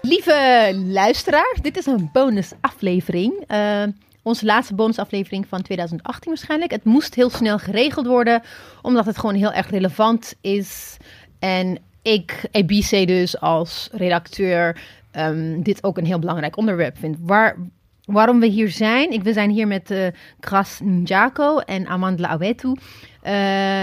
Lieve luisteraars, dit is een bonusaflevering. Uh, onze laatste bonusaflevering van 2018 waarschijnlijk. Het moest heel snel geregeld worden, omdat het gewoon heel erg relevant is. En ik, EBC dus als redacteur, um, dit ook een heel belangrijk onderwerp vind. Waar, waarom we hier zijn. Ik, we zijn hier met uh, Kras Njako en Amandla Awetu. Uh,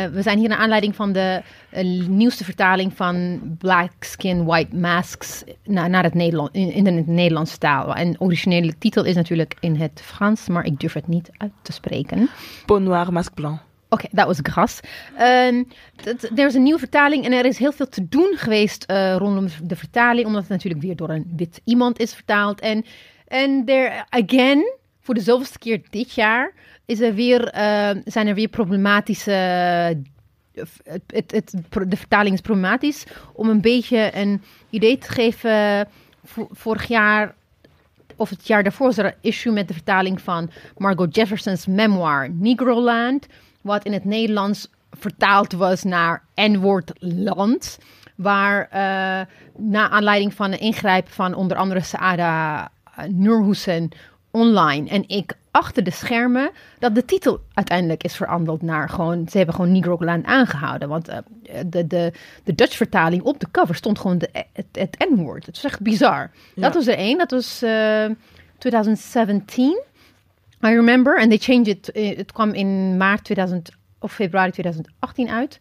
we zijn hier naar aanleiding van de uh, nieuwste vertaling van Black Skin White Masks na, naar het in, in de Nederlandse taal. En de originele titel is natuurlijk in het Frans, maar ik durf het niet uit te spreken. Peau noire masque blanc. Oké, dat was gras. Um, er is een nieuwe vertaling en er is heel veel te doen geweest uh, rondom de vertaling, omdat het natuurlijk weer door een wit iemand is vertaald. En en there again, voor de zoveelste keer dit jaar, is er weer, uh, zijn er weer problematische. Het, het, de vertaling is problematisch. Om een beetje een idee te geven. Vorig jaar, of het jaar daarvoor, was er een issue met de vertaling van Margot Jefferson's memoir Negroland. Wat in het Nederlands vertaald was naar N-woord land. Waar uh, na aanleiding van een ingrijpen van onder andere Saada Nurhusen online en ik achter de schermen dat de titel uiteindelijk is veranderd naar gewoon ze hebben gewoon Negroland aangehouden want uh, de, de, de Dutch vertaling op de cover stond gewoon de, het, het N-woord het is echt bizar ja. dat was er één dat was uh, 2017 I remember and they changed it het kwam in maart 2000 of februari 2018 uit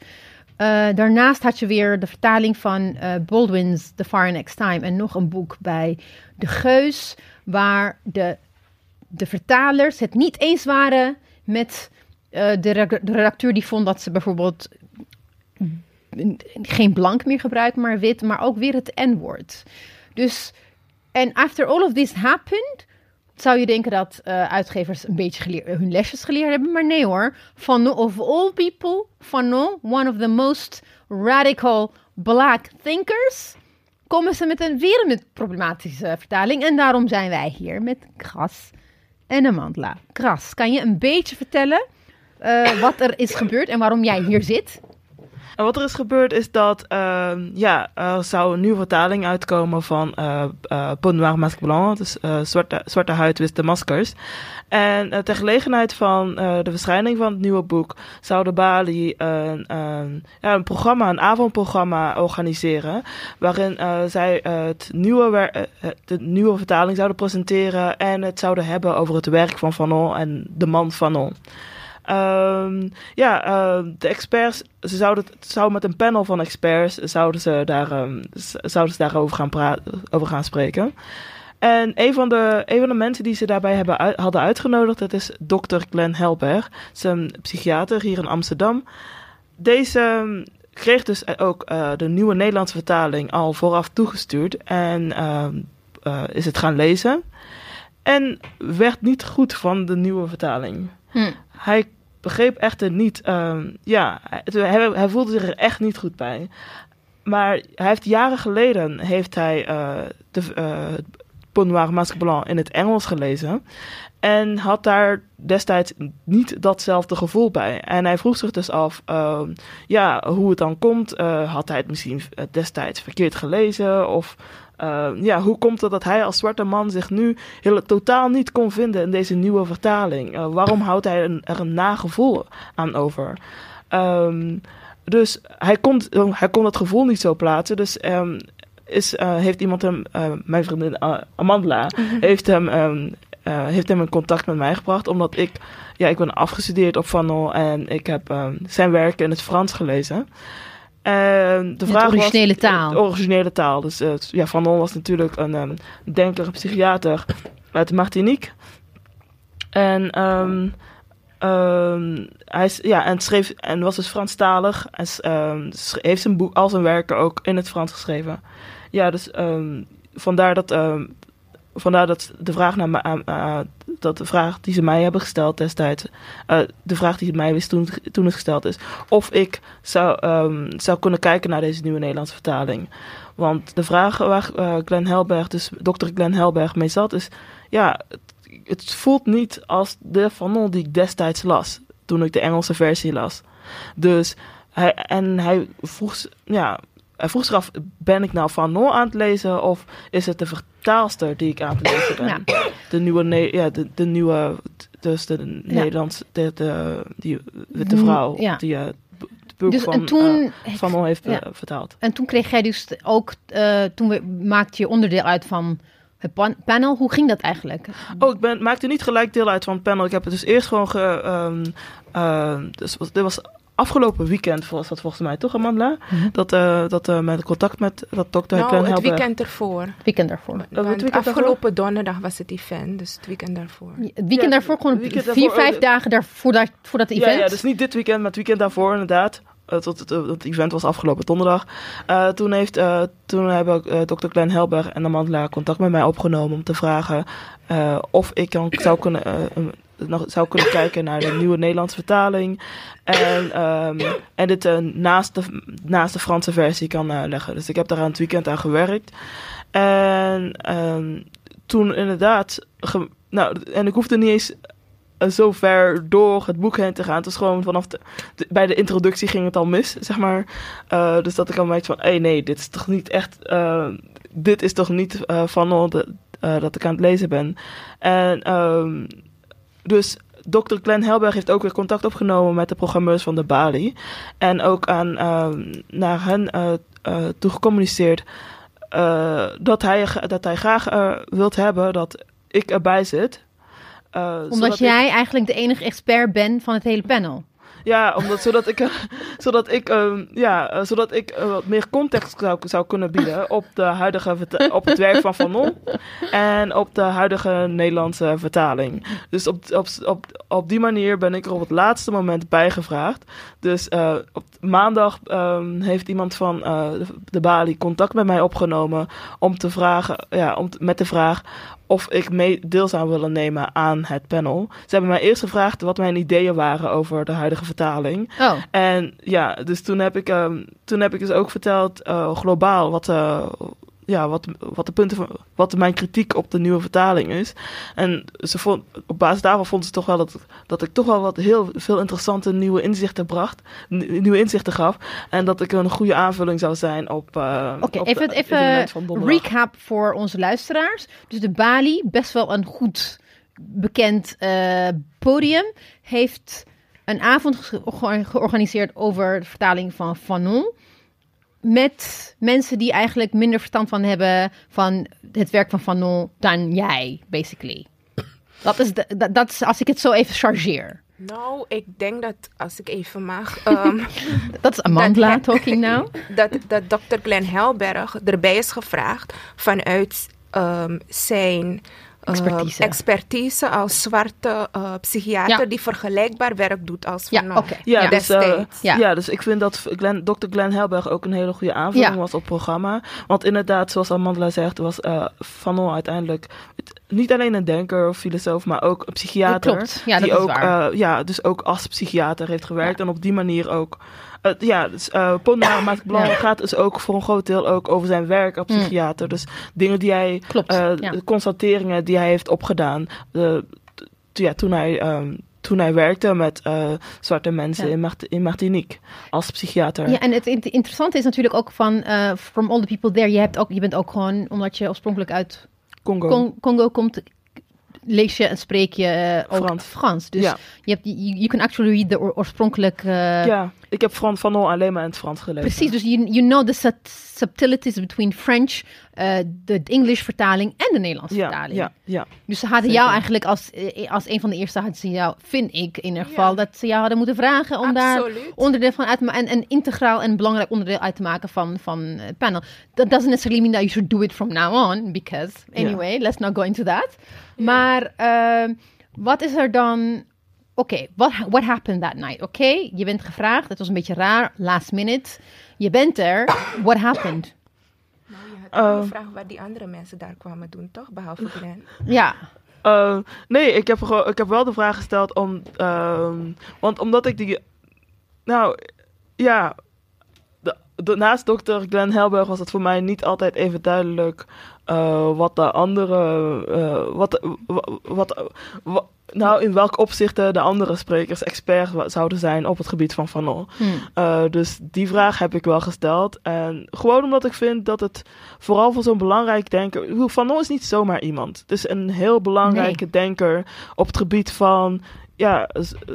uh, daarnaast had je weer de vertaling van uh, Baldwin's The Far Next Time en nog een boek bij De Geus, waar de, de vertalers het niet eens waren met de, de, redacteur die vond dat ze bijvoorbeeld geen blank meer gebruiken, maar wit, maar ook weer het N-woord. Dus, en after all of this happened, zou je denken dat uh, uitgevers een beetje hun lesjes geleerd hebben. Maar nee hoor. Van of all people, Fanon, one of the most radical black thinkers, komen ze met een weer met problematische vertaling. En daarom zijn wij hier met Kras en Amandla. Kras, kan je een beetje vertellen uh, wat er is gebeurd en waarom jij hier zit? En wat er is gebeurd is dat uh, ja, er zou een nieuwe vertaling uitkomen van uh, uh, Peau Noire Masque Blanc, dus uh, zwarte, zwarte huid, witte maskers. En ter gelegenheid van de verschijning van het nieuwe boek zou Bali een, ja, een programma, een avondprogramma organiseren, waarin zij het nieuwe de nieuwe vertaling zouden presenteren en het zouden hebben over het werk van Fanon en de man Fanon. Um, ja, uh, de experts, ze zouden, zou met een panel van experts zouden ze, daar, um, zouden ze daarover gaan, praten, over gaan spreken. En een van, de, een van de mensen die ze daarbij hebben hadden uitgenodigd, dat is dokter Glenn Helberg. Ze is een psychiater hier in Amsterdam. Deze kreeg dus ook uh, de nieuwe Nederlandse vertaling al vooraf toegestuurd en uh, is het gaan lezen. En werd niet goed van de nieuwe vertaling. Hm. Hij begreep echter niet, um, ja, hij, hij, voelde zich er echt niet goed bij. Maar hij heeft jaren geleden heeft hij uh, de uh, Masque Blanc in het Engels gelezen. En had daar destijds niet datzelfde gevoel bij. En hij vroeg zich dus af, uh, ja, hoe het dan komt. Uh, had hij het misschien destijds verkeerd gelezen? Of uh, ja, hoe komt het dat hij als zwarte man zich nu heel, totaal niet kon vinden in deze nieuwe vertaling? Uh, waarom houdt hij een, er een nagevoel aan over? Um, dus hij kon, hij kon dat gevoel niet zo plaatsen. Dus um, is, uh, heeft iemand hem, mijn vriendin Amandla, mm -hmm. heeft, hem, um, heeft hem in contact met mij gebracht. Omdat ik, ja, ik ben afgestudeerd op Van en ik heb zijn werken in het Frans gelezen. En de vraag de originele was, taal. De originele taal. Dus uh, ja, Van was natuurlijk een um, denker, een psychiater uit Martinique. En, um, um, hij, ja, en, schreef, en was dus Franstalig. En heeft zijn boek, al zijn werken ook in het Frans geschreven. Ja, dus vandaar dat vandaar dat de vraag naar me, aan- eh, dat de vraag die ze mij hebben gesteld destijds, eh, de vraag die mij wist toen, toen het gesteld is, of ik zou, ehm, zou kunnen kijken naar deze nieuwe Nederlandse vertaling. Want de vraag waar eh, Glenn Helberg, dus dokter Glenn Helberg mee zat, is, ja, het, het voelt niet als de Fanon die ik destijds las, toen ik de Engelse versie las. Dus hij, en hij vroeg, ja, hij vroeg zich af, ben ik nou Fanon aan het lezen of is het de vertaalster die ik aan het lezen ben? Ja. De nieuwe, ne- ja, de, de nieuwe, dus de Nederlands, de, de, die Mm, vrouw ja. die eh, het boek Dus, van eh, Fanon heeft Ja. eh, vertaald. en toen kreeg jij dus ook, toen we, maakte je onderdeel uit van het pan- panel. Hoe ging dat eigenlijk? Oh, ik ben, maakte niet gelijk deel uit van het panel. Ik heb het dus eerst gewoon ge... ehm, eh, dus was, dit was afgelopen weekend, was dat volgens mij toch, Amanda? Mhm. Dat, eh dat eh, met contact met dat dokter Nou, het Helberg. weekend ervoor. Het weekend daarvoor. Want weekend daarvoor? afgelopen donderdag was het event, dus het weekend daarvoor. Het weekend Ja, daarvoor, gewoon het weekend vier, daarvoor, vijf eh, dagen daarvoor dat, voor dat event. Ja, ja, dus niet dit weekend, maar het weekend daarvoor inderdaad. Eh, tot het, het event was afgelopen donderdag. Eh, toen, heeft, eh, toen hebben eh dokter Glenn Helberg en Amanda contact met mij opgenomen om te vragen eh, of ik dan zou kunnen, eh, een- nog zou kunnen kijken naar de nieuwe Nederlandse vertaling. En, ehm, en dit eh, naast, de, naast de Franse versie kan eh, leggen. Dus ik heb daar aan het weekend aan gewerkt. En ehm, toen inderdaad. nou, en ik hoefde niet eens eh, zo ver door het boek heen te gaan. Het was gewoon vanaf de, bij de introductie ging het al mis, zeg maar. Dus dat ik al merkte van, hé nee, dit is toch niet echt, eh, dit is toch niet eh, van de, dat ik aan het lezen ben. En ehm, dus Dr. Glenn Helberg heeft ook weer contact opgenomen met de programmeurs van de Bali. En ook aan, ehm, naar hen eh eh, toe gecommuniceerd eh, dat, hij, dat hij graag wilt hebben dat ik erbij zit. Omdat ik- jij eigenlijk de enige expert bent van het hele panel. Ja, omdat, zodat ik, zodat ik, ehm, ja, eh, zodat ik eh, wat meer context zou, zou kunnen bieden op, de huidige op het werk van Fanon en op de huidige Nederlandse vertaling. Dus op, op, op, op die manier ben ik er op het laatste moment bijgevraagd. Dus eh, op maandag ehm, heeft iemand van de, Bali contact met mij opgenomen om te vragen, ja, om met de vraag of ik mee deel zou willen nemen aan het panel. Ze hebben mij eerst gevraagd wat mijn ideeën waren over de huidige vertaling. Oh, En ja, dus toen heb ik, ehm, toen heb ik dus ook verteld eh, globaal wat, eh, ja, wat, wat de punten van, wat mijn kritiek op de nieuwe vertaling is. En ze vond, op basis daarvan vonden ze toch wel dat, dat ik toch wel wat heel veel interessante nieuwe inzichten bracht, nieuwe inzichten gaf. En dat ik een goede aanvulling zou zijn op. eh Oké, even, even recap voor onze luisteraars. Dus de Bali, best wel een goed bekend podium, heeft een avond ge- ge- georganiseerd over de vertaling van Fanon. Met mensen die eigenlijk minder verstand van hebben van het werk van Fanon dan jij, basically. Dat is, de, dat, dat is als ik het zo even chargeer. Nou, ik denk dat, als ik even mag, ehm, Dat is Amandla Dat- talking now. dat, dat Dr. Glenn Helberg erbij is gevraagd vanuit ehm, zijn eh, Expertise. expertise als zwarte eh, psychiater Ja. die vergelijkbaar werk doet als Ja, Fanon. oké. Ja, Ja. dus, eh. Ja. ja. dus ik vind dat Glenn, Dr. Glenn Helberg ook een hele goede aanvulling Ja. was op het programma. Want inderdaad, zoals Amandla zegt, was eh Fanon uiteindelijk het- niet alleen een denker of filosoof, maar ook een psychiater. Klopt. Ja, dat die is ook, waar. eh, ja, dus ook als psychiater heeft gewerkt en op die manier ook. Eh, ja, dus uh, Blanc Ja. gaat dus ook voor een groot deel ook over zijn werk als Mm. psychiater. Dus dingen die hij, Klopt, eh, ja. constateringen die hij heeft opgedaan, ja, toen hij ehm, toen hij werkte met zwarte mensen Ja. in, Mart- in Martinique als psychiater. Ja, en het int- interessante is natuurlijk ook van From All the People There. Je, hebt ook, je bent ook gewoon, omdat je oorspronkelijk uit Congo. Con- Congo komt, lees je en spreek je eh, ook Frans. Frans. Dus Ja. je hebt, you, you can actually read de oor- oorspronkelijke... ja, ik heb Fran Fanon alleen maar in het Frans gelezen. Precies, dus you, you know the sub- subtleties between French, eh, de English vertaling en de Nederlandse Ja, vertaling. ja, ja. Dus ze hadden Zeker. jou eigenlijk als, eh, als een van de eerste, hadden ze jou, vind ik in ieder Ja. geval, dat ze jou hadden moeten vragen om daar onderdeel van uit te maken en een integraal en belangrijk onderdeel uit te maken van, van het panel. That doesn't necessarily mean that you should do it from now on, because anyway, let's not go into that. Maar ehm, wat is er dan? Oké, what, what happened that night? Oké, je bent gevraagd, het was een beetje raar, last minute. Je bent er, what happened? Had Eh. gevraagd wat die andere mensen daar kwamen doen, toch? Behalve Glenn. Ja. Eh, nee, ik heb, ik heb wel de vraag gesteld om. ehm, want omdat ik die. Nou, ja. De, de- naast dokter Glenn Helberg was het voor mij niet altijd even duidelijk. Eh, wat de andere. eh, wat, wa- wat, wa- nou, in welk opzichten de andere sprekers expert zouden zijn op het gebied van Fanon. Hm. Eh, dus die vraag heb ik wel gesteld. En gewoon omdat ik vind dat het vooral voor zo'n belangrijk denker. ik bedoel, Van Non is niet zomaar iemand. Het is een heel belangrijke denker op het gebied van. Ja,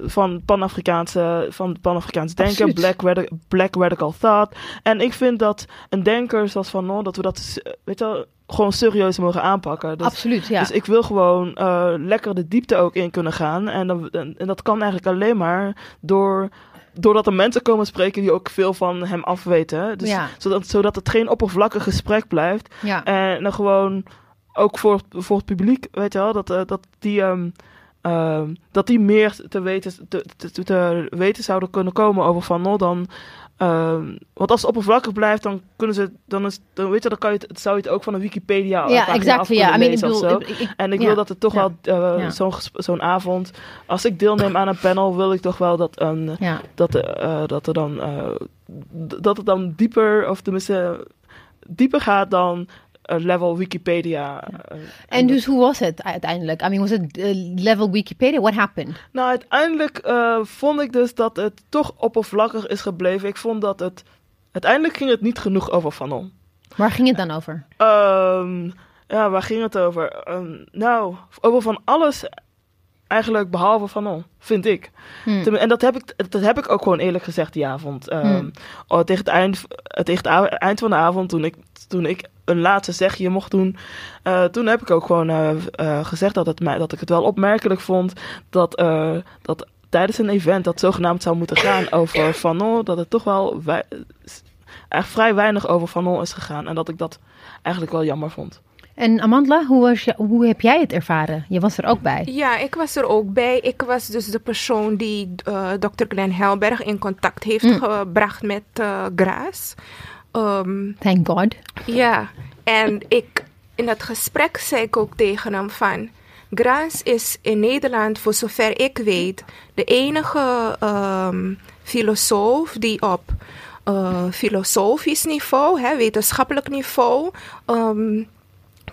van Pan-Afrikaanse, van Pan-Afrikaans denken, Absoluut. black, radi- black radical thought. En ik vind dat een denker zoals Van Non, dat we dat, weet je wel, gewoon serieus mogen aanpakken. Dus Absoluut, ja. dus ik wil gewoon eh, lekker de diepte ook in kunnen gaan. En, dan, en, en dat kan eigenlijk alleen maar door, doordat er mensen komen spreken die ook veel van hem afweten. Dus, Ja. zodat, zodat het geen oppervlakkig gesprek blijft. ja. En dan gewoon ook voor, voor het publiek, weet je wel, dat, eh, dat die. ehm, ehm, dat die meer te weten, te, te, te weten zouden kunnen komen over Van Nol dan. ehm, want als het oppervlakkig blijft, dan kunnen ze. Dan, is, dan, weet je, dan kan je het, zou je het ook van een Wikipedia. ja, pagina exact. Ja, kunnen I mean, ik bedoel, zo. ik- ik- En ik ja. wil dat het toch Ja. wel eh, zo'n zo'n avond. Als ik deelneem aan een panel, wil ik toch wel dat, een, dat, eh, dat er dan. eh, dat het dan dieper, of tenminste. dieper gaat dan eh, level Wikipedia. eh, En dus hoe was het uiteindelijk? I mean, was het eh, level Wikipedia? What happened? Nou, uiteindelijk eh, vond ik dus dat het toch oppervlakkig is gebleven. Ik vond dat het. Uiteindelijk ging het niet genoeg over Fanon. Waar ging het dan over? Ehm, ja, waar ging het over? Ehm, nou, over van alles eigenlijk behalve Fanon, vind ik. Hm. Tenmin- En dat heb, ik, dat heb ik ook gewoon eerlijk gezegd die avond. Ehm, Hmm. oh, tegen, het eind, eh, tegen het eind van de avond, toen ik, toen ik een laatste zegje mocht doen, eh, toen heb ik ook gewoon eh, eh, gezegd dat, het mij, dat ik het wel opmerkelijk vond dat, eh, dat tijdens een event dat zogenaamd zou moeten gaan over Fanon, dat het toch wel echt vrij weinig over Fanon is gegaan. En dat ik dat eigenlijk wel jammer vond. En Amandla, hoe, was je, hoe heb jij het ervaren? Je was er ook bij. Ja, ik was er ook bij. Ik was dus de persoon die eh Dr. Glenn Helberg in contact heeft Mm. gebracht met eh Graas. Ehm, Thank God. ja, en ik, in dat gesprek zei ik ook tegen hem van... Graas is in Nederland, voor zover ik weet, de enige ehm, filosoof die op eh, filosofisch niveau, hè, wetenschappelijk niveau, ehm,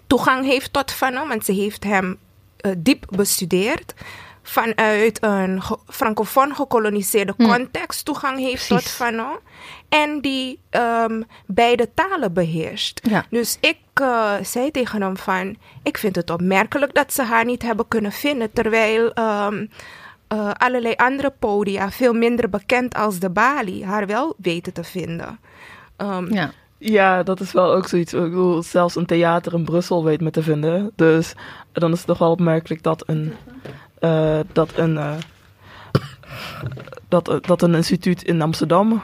toegang heeft tot Fanon. Want ze heeft hem eh, diep bestudeerd. Vanuit een ge- francofoon gekoloniseerde Hm. context toegang heeft tot. Fanon. En die ehm, beide talen beheerst. Ja. Dus ik eh, zei tegen hem van... Ik vind het opmerkelijk dat ze haar niet hebben kunnen vinden... terwijl ehm, eh, allerlei andere podia... veel minder bekend als de Bali... haar wel weten te vinden. Ehm, Ja. Ja, dat is wel ook zoiets. Ik bedoel, zelfs een theater in Brussel weet me te vinden. Dus dan is het toch wel opmerkelijk dat een, eh, dat een, eh, dat, eh, dat een instituut in Amsterdam,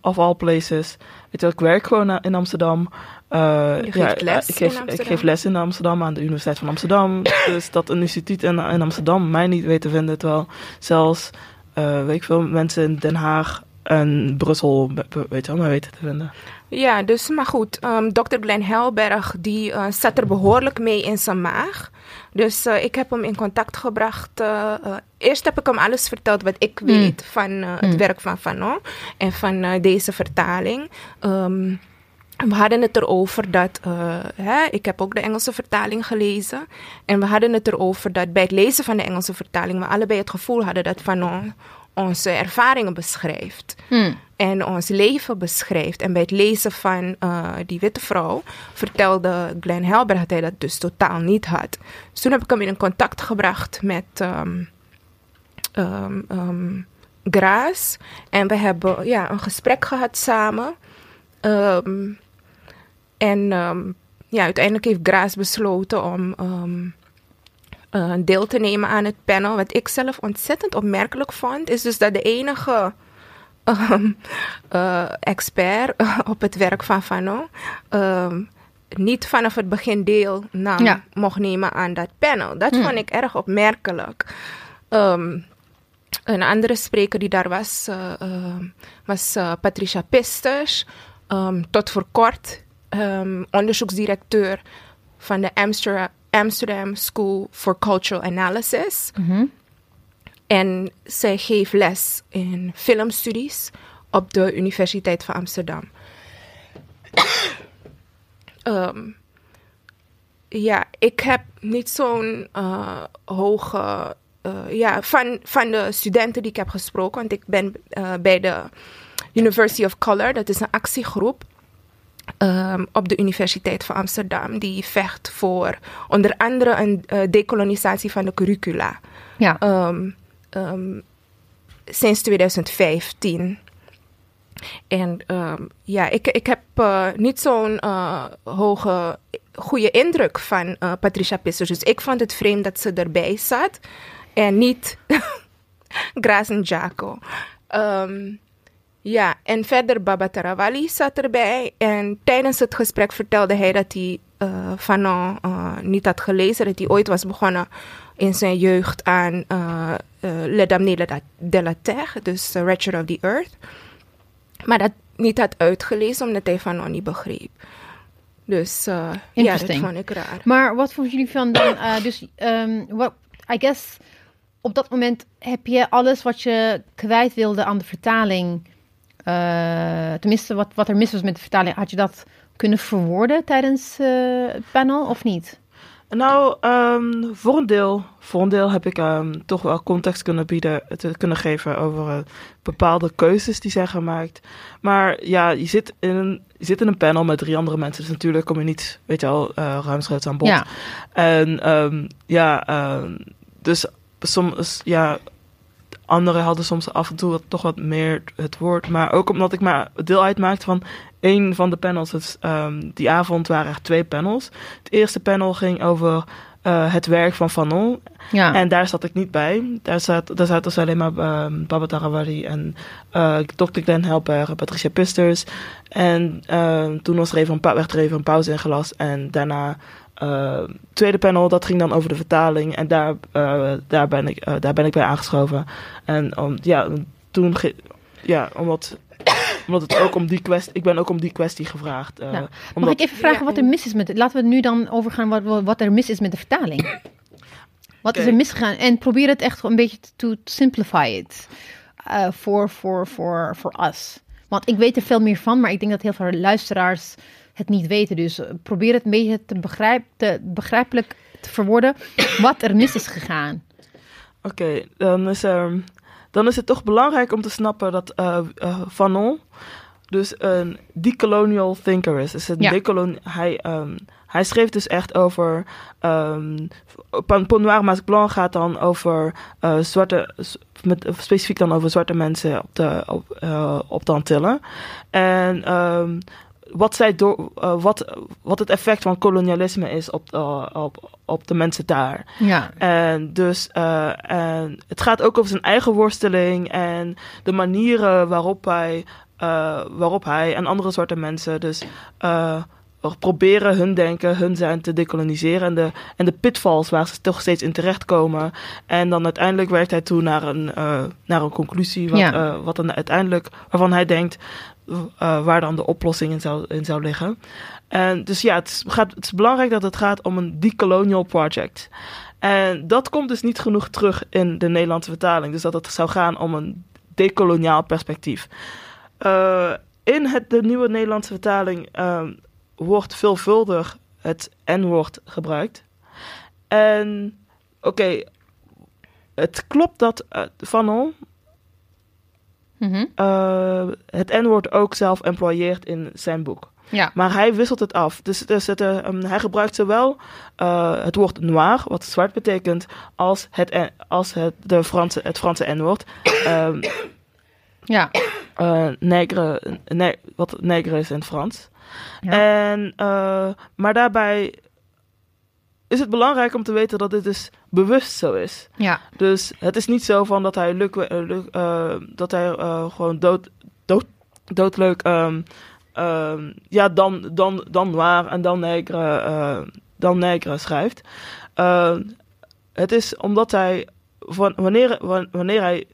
of all places, weet je, ik werk gewoon in Amsterdam. Je geeft les ik, in geef, ik geef les in Amsterdam aan de Universiteit van Amsterdam. dus dat een instituut in, in Amsterdam mij niet weet te vinden, terwijl zelfs, weet ik veel, mensen in Den Haag en Brussel, weet je wel, mij weten te vinden. Ja, dus maar goed. ehm Dr. Glenn Helberg die eh, zat er behoorlijk mee in zijn maag. Dus eh, ik heb hem in contact gebracht. eh, eerst heb ik hem alles verteld wat ik weet van het Mm. werk van Fanon en van deze vertaling. Ehm, we hadden het erover dat, hè, ik heb ook de Engelse vertaling gelezen. En we hadden het erover dat bij het lezen van de Engelse vertaling we allebei het gevoel hadden dat Fanon onze ervaringen beschrijft Hm. en ons leven beschrijft. En bij het lezen van eh, die witte vrouw vertelde Glenn Helber dat hij dat dus totaal niet had. Dus toen heb ik hem in contact gebracht met ehm, Graas. En we hebben ja, een gesprek gehad samen. En ja, uiteindelijk heeft Graas besloten om eh, deel te nemen aan het panel. Wat ik zelf ontzettend opmerkelijk vond, is dus dat de enige ehm, eh, expert op het werk van Fanon ehm, niet vanaf het begin deel nam, Ja. mocht nemen aan dat panel. Dat Hmm. vond ik erg opmerkelijk. Ehm, een andere spreker die daar was, eh, was eh, Patricia Pisters. Tot voor kort onderzoeksdirecteur van de Amsterdam, Amsterdam School for Cultural Analysis. Mhm. En zij geeft les in filmstudies op de Universiteit van Amsterdam. Ehm, ja, ik heb niet zo'n eh, hoge. eh, ja, van, van de studenten die ik heb gesproken, want ik ben eh, bij de University of Color, dat is een actiegroep ehm, op de Universiteit van Amsterdam, die vecht voor onder andere een eh, decolonisatie van de curricula. Ja. Ehm, ehm, sinds 2015. En ja, ik, ik heb eh, niet zo'n eh, hoge, goede indruk van Patricia Pissers. Dus ik vond het vreemd dat ze erbij zat. En niet Grazen Jaco. Ehm, ja, en verder Baba Tarawali zat erbij. En tijdens het gesprek vertelde hij dat hij eh Fanon eh, niet had gelezen. Dat hij ooit was begonnen in zijn jeugd aan eh, Le Damné de la- Terre, dus The Wretched of the Earth. Maar dat niet had uitgelezen omdat hij Fanon niet begreep. Dus ja, dat vond ik raar. Maar wat vonden jullie van dan? dus, ehm, wat, I guess, op dat moment heb je alles wat je kwijt wilde aan de vertaling. Eh, tenminste, wat, wat er mis was met de vertaling. Had je dat kunnen verwoorden tijdens eh, het panel of niet? Nou, ehm, voor, een deel, voor een deel heb ik ehm, toch wel context kunnen bieden, te kunnen geven over eh, bepaalde keuzes die zijn gemaakt. Maar ja, je zit, in een, je zit in een panel met drie andere mensen, dus natuurlijk kom je niet, weet je al, eh ruimschoots aan bod. Ja. En ehm, ja, dus soms, ja, anderen hadden soms af en toe wat, toch wat meer het woord. Maar ook omdat ik maar deel uitmaakte van één van de panels. Dus, ehm, die avond waren er twee panels. Het eerste panel ging over eh, het werk van Fanon. Ja. En daar zat ik niet bij. Daar, zat, daar zaten dus alleen maar um, Baba Tarawari en eh Dr. Glenn Helper, Patricia Pisters. En ehm, toen was er even een werd er even een pauze ingelast. En daarna eh, tweede panel, dat ging dan over de vertaling. En daar, eh, daar, ben, ik, eh, daar ben ik bij aangeschoven. En om, ja, toen... ja, omdat, omdat het ook om die kwestie... Ik ben ook om die kwestie gevraagd. Ja. Mag ik even vragen wat er mis is met... Laten we nu dan overgaan wat, wat- er mis is met de vertaling. Wat is er misgegaan? En probeer het echt een beetje to simplify it. voor voor voor voor us. Want ik weet er veel meer van, maar ik denk dat heel veel luisteraars het niet weten. Dus eh, probeer het een beetje te, begrijp, te begrijpelijk te verwoorden wat er mis is gegaan. Oké, dan, is er- dan is het toch belangrijk om te snappen dat eh, eh, Fanon dus een decolonial thinker is. Dus een Ja. decolon hij, ehm, hij schreef dus echt over... Um, Pont Noir Masque Blanc gaat dan over eh, zwarte... Met, specifiek dan over zwarte mensen op de, op, eh, op de Antillen. En ehm, wat, zij door, eh, wat, wat het effect van kolonialisme is op, eh, op, op de mensen daar. Ja, En dus uh, en het gaat ook over zijn eigen worsteling en de manieren waarop hij, waarop hij en andere soorten mensen dus proberen hun denken, hun zijn te decoloniseren en de, en de pitfalls waar ze toch steeds in terechtkomen. En dan uiteindelijk werkt hij toe naar een, naar een conclusie wat, Ja. wat dan uiteindelijk, waarvan hij denkt uh, waar dan de oplossing in zou, in zou liggen. En dus ja, het is, gaat, het is belangrijk dat het gaat om een decolonial project. En dat komt dus niet genoeg terug in de Nederlandse vertaling. Dus dat het zou gaan om een decoloniaal perspectief. Uh, in het, de nieuwe Nederlandse vertaling uh, wordt veelvuldig het N-woord gebruikt. En oké, het klopt dat uh, Fanon mm -hmm. uh, het N-woord ook zelf employeert in zijn boek. Ja. Maar hij wisselt het af. Dus, dus het, uh, um, hij gebruikt zowel uh, het woord noir, wat zwart betekent, als het, als het, de Franse, het Franse N-woord. Um, ja. Uh, negre, ne wat negre is in het Frans. Ja. En, maar daarbij is het belangrijk om te weten dat dit dus bewust zo is. Ja. Dus het is niet zo van dat hij, luk, luk, uh, dat hij gewoon dood, dood, doodleuk... Um, um, ja, dan, dan, dan noir en dan negre, uh, dan negre schrijft. Uh, het is omdat hij, van, wanneer, wanneer hij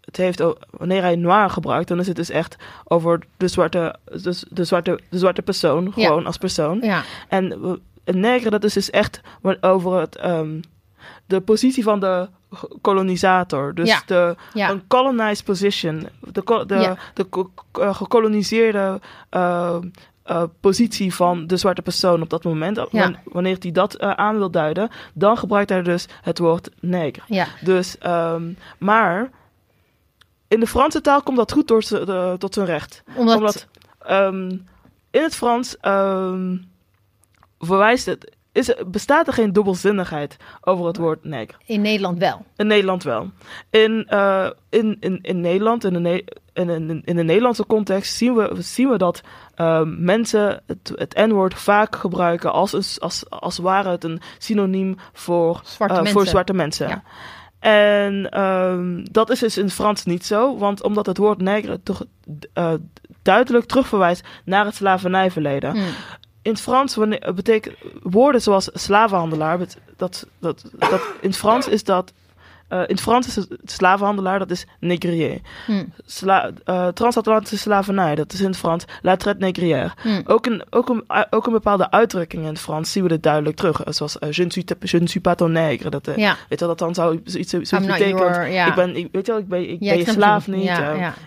het heeft, wanneer hij noir gebruikt, dan is het dus echt over de zwarte, dus de zwarte, de zwarte persoon, Ja. gewoon als persoon. Ja, En eh, een negre, dat is dus echt over het, ehm, de positie van de kolonisator. Dus Ja. de, ja. een colonized position. De, de, Ja. de eh, gekoloniseerde eh, eh, positie van de zwarte persoon op dat moment. Wan- Wanneer hij dat aan wil duiden, dan gebruikt hij dus het woord negre. ja. Dus, ehm, maar in de Franse taal komt dat goed door tot zijn recht Omdat, omdat ehm, in het Frans verwijst het, is, bestaat er geen dubbelzinnigheid over het woord neger. in Nederland wel. In Nederland wel. In, eh, in, in, in Nederland, in de, Ne- in, in, in de Nederlandse context, zien we, zien we dat ehm, mensen het, het N-woord vaak gebruiken als, een, als, als ware het een synoniem voor, Zwarte eh, mensen. voor zwarte mensen. Ja. En ehm, dat is dus in Frans niet zo, want omdat het woord negre toch eh, duidelijk terugverwijst naar het slavernijverleden. Hm. In het Frans wanneer, betekent woorden zoals slavenhandelaar, dat, dat, dat, in het Frans is dat. eh, in het Frans is het slavenhandelaar, dat is négrier. Hm. Sla, eh, transatlantische slavernij, dat is in het Frans la traite négrière. Hm. Ook een, ook, een, ook een bepaalde uitdrukking in het Frans zien we dit duidelijk terug. Eh, Zoals eh, je, ne suis, je ne suis pas ton nègre. Dat, Ja, Weet je wel, dat dan zou zoiets, zoiets betekent. your-. Ik ben, ik, weet je wel, ik ben, ik ben je slaaf niet.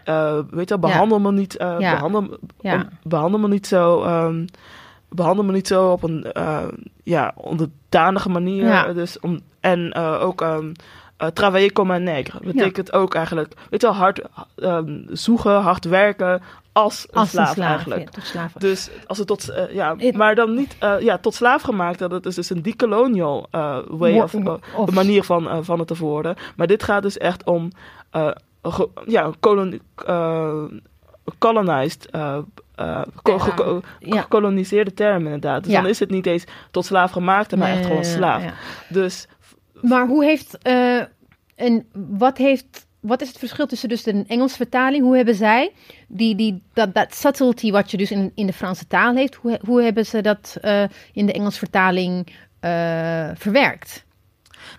Eh, weet je wel, behandel me niet, eh, behandel, om- behandel me niet zo, ehm, behandel me niet zo op een eh, ja, onderdanige manier. Ja. Dus om, en eh, ook um, travailler comme un nègre. Betekent ook eigenlijk, weet je wel, hard ehm, zoeken, hard werken als een als slaaf, een slaaf. eigenlijk. Ja, slaven. Dus als het tot, ja, maar dan niet, ja, tot slaaf gemaakt. Dat is dus een decolonial way of, manier van, van het te verwoorden. Maar dit gaat dus echt om, ja, kolon, colonized, eh, eh, ko- Term. geko- Ja. gekoloniseerde term inderdaad. Dus Ja. dan is het niet eens tot slaaf gemaakt, maar echt gewoon slaaf. ja. Dus Maar hoe heeft, eh, en wat heeft, wat is het verschil tussen dus de Engelse vertaling, hoe hebben zij, die, die, dat, dat subtlety wat je dus in, in de Franse taal heeft, hoe, hoe hebben ze dat eh, in de Engelse vertaling verwerkt?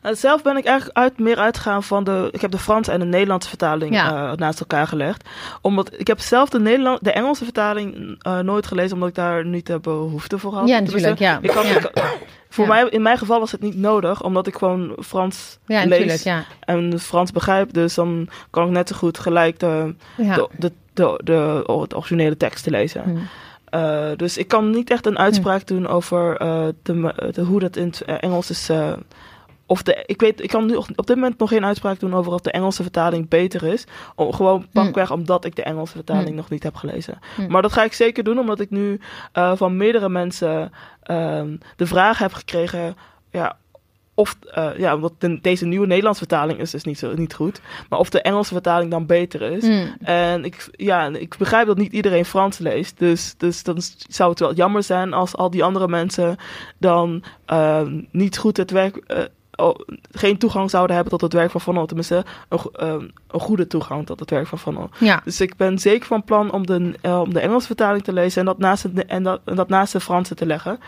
Nou, zelf ben ik eigenlijk uit, meer uitgegaan van de. Ik heb de Franse en de Nederlandse vertaling Ja. eh, naast elkaar gelegd. Omdat ik heb zelf de, Nederland, de Engelse vertaling eh, nooit gelezen, omdat ik daar niet de behoefte voor had. Ja, natuurlijk, ja. Ik had, Ja. ik- voor Ja. mij, in mijn geval was het niet nodig, omdat ik gewoon Frans Ja, lees ja. en Frans begrijp. Dus dan kan ik net zo goed gelijk de, de, de, de, de, originele teksten lezen. Hm. Eh, dus ik kan niet echt een uitspraak doen over de, hoe dat in het Engels is. Of de, ik, weet, ik kan nu op dit moment nog geen uitspraak doen over of de Engelse vertaling beter is. Om, gewoon pakweg omdat ik de Engelse vertaling Hm. nog niet heb gelezen. Hm. Maar dat ga ik zeker doen, omdat ik nu eh, van meerdere mensen ehm, de vraag heb gekregen. Ja, of, eh, ja, de- deze nieuwe Nederlandse vertaling is dus niet, zo, niet goed. Maar of de Engelse vertaling dan beter is. En ik, ja, ik begrijp dat niet iedereen Frans leest. Dus, dus dan zou het wel jammer zijn als al die andere mensen dan ehm, niet goed het werk. eh, geen toegang zouden hebben tot het werk van Van Tenminste, een, ehm, een goede toegang tot het werk van Van ja. Dus ik ben zeker van plan om de, eh, om de Engelse vertaling te lezen en dat, naast de, en, dat, en dat naast de Franse te leggen.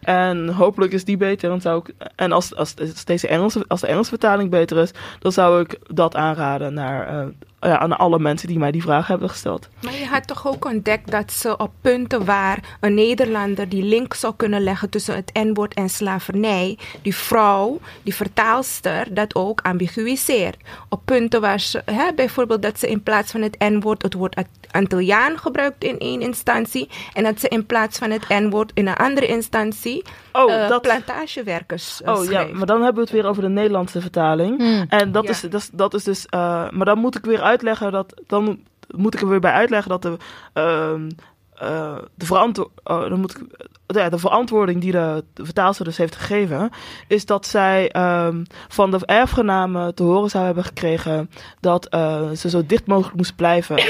En hopelijk is die beter. Dan zou ik, en als, als, deze Engelse, als de Engelse vertaling beter is, dan zou ik dat aanraden naar, eh, ja, aan alle mensen die mij die vraag hebben gesteld. Maar je had toch ook ontdekt dat ze op punten waar een Nederlander die link zou kunnen leggen tussen het N-woord en slavernij, die vrouw, die vertaalster, dat ook ambiguïseert. Op punten waar ze, bijvoorbeeld dat ze in plaats van het N-woord het woord Antilliaan gebruikt in één instantie en dat ze in plaats van het N-woord in een andere instantie Oh, eh, dat, plantagewerkers uh, oh ja, maar dan hebben we het weer over de Nederlandse vertaling. Hm. En dat, Ja. is, dat, is, dat is dus. eh, maar dan moet ik weer uitleggen dat. Dan moet ik er weer bij uitleggen dat de. ehm, eh, de, verantwo- oh, dan moet ik, ja, de verantwoording die de, de vertaalster dus heeft gegeven, is dat zij ehm, van de erfgenamen te horen zou hebben gekregen dat eh, ze zo dicht mogelijk moest blijven.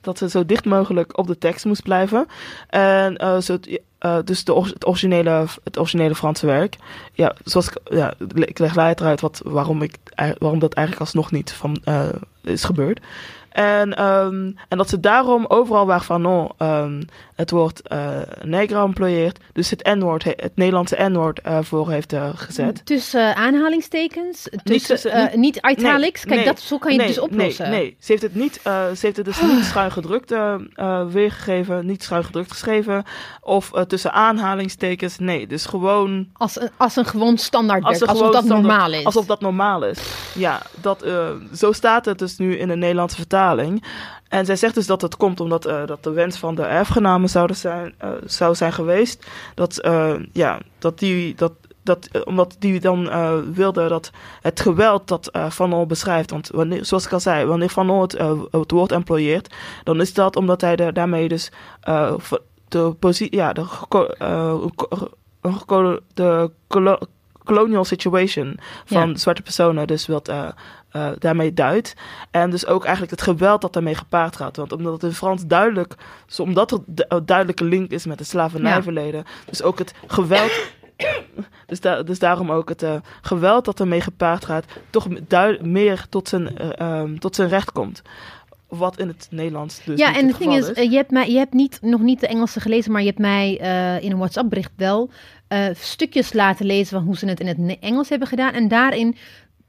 dat ze zo dicht mogelijk op de tekst moest blijven. En eh, zo, eh, dus de, het, originele, het originele Franse werk. Ja, zoals ik, ja, ik leg later uit wat, waarom, ik, waarom dat eigenlijk alsnog niet van, eh, is gebeurd. En, ehm, en dat ze daarom overal waar Fanon ehm, het woord eh neger employeert, dus het N-woord, he- het Nederlandse N-woord eh, voor heeft eh, gezet. Tussen aanhalingstekens, tussen, eh, niet italics. Nee, Kijk, nee, dat, zo kan je nee, het dus oplossen. Nee, nee. Ze, heeft het niet, ze heeft het dus niet schuin gedrukt weergegeven, niet schuin gedrukt geschreven. Of tussen aanhalingstekens, nee. Dus gewoon Als, een, als een gewoon standaard Als werk, alsof dat standaard- normaal is. alsof dat normaal is. Ja, dat, zo staat het dus nu in de Nederlandse vertaling. En zij zegt dus dat het komt omdat eh, dat de wens van de erfgenamen zouden zijn, eh, zou zijn geweest. Dat, eh, ja, dat die, dat, dat, omdat die dan wilde dat het geweld dat Van Ol beschrijft. Want wanneer, zoals ik al zei, wanneer Van het, het woord employeert, dan is dat omdat hij er daarmee dus de positie, ja, de, de colonial situation van Ja. zwarte personen, dus wat eh, eh, daarmee duidt. En dus ook eigenlijk het geweld dat daarmee gepaard gaat. Want omdat het in Frans duidelijk, zo omdat er een duidelijke link is met het slavernijverleden, dus ook het geweld. Dus, da- dus daarom ook het eh, geweld dat ermee gepaard gaat, toch meer tot zijn, eh, ehm, tot zijn recht komt. Wat in het Nederlands dus ja, en het ding is, eh, je hebt, mij, je hebt niet, nog niet de Engelse gelezen, maar je hebt mij eh, in een WhatsApp-bericht wel eh, stukjes laten lezen van hoe ze het in het Engels hebben gedaan. En daarin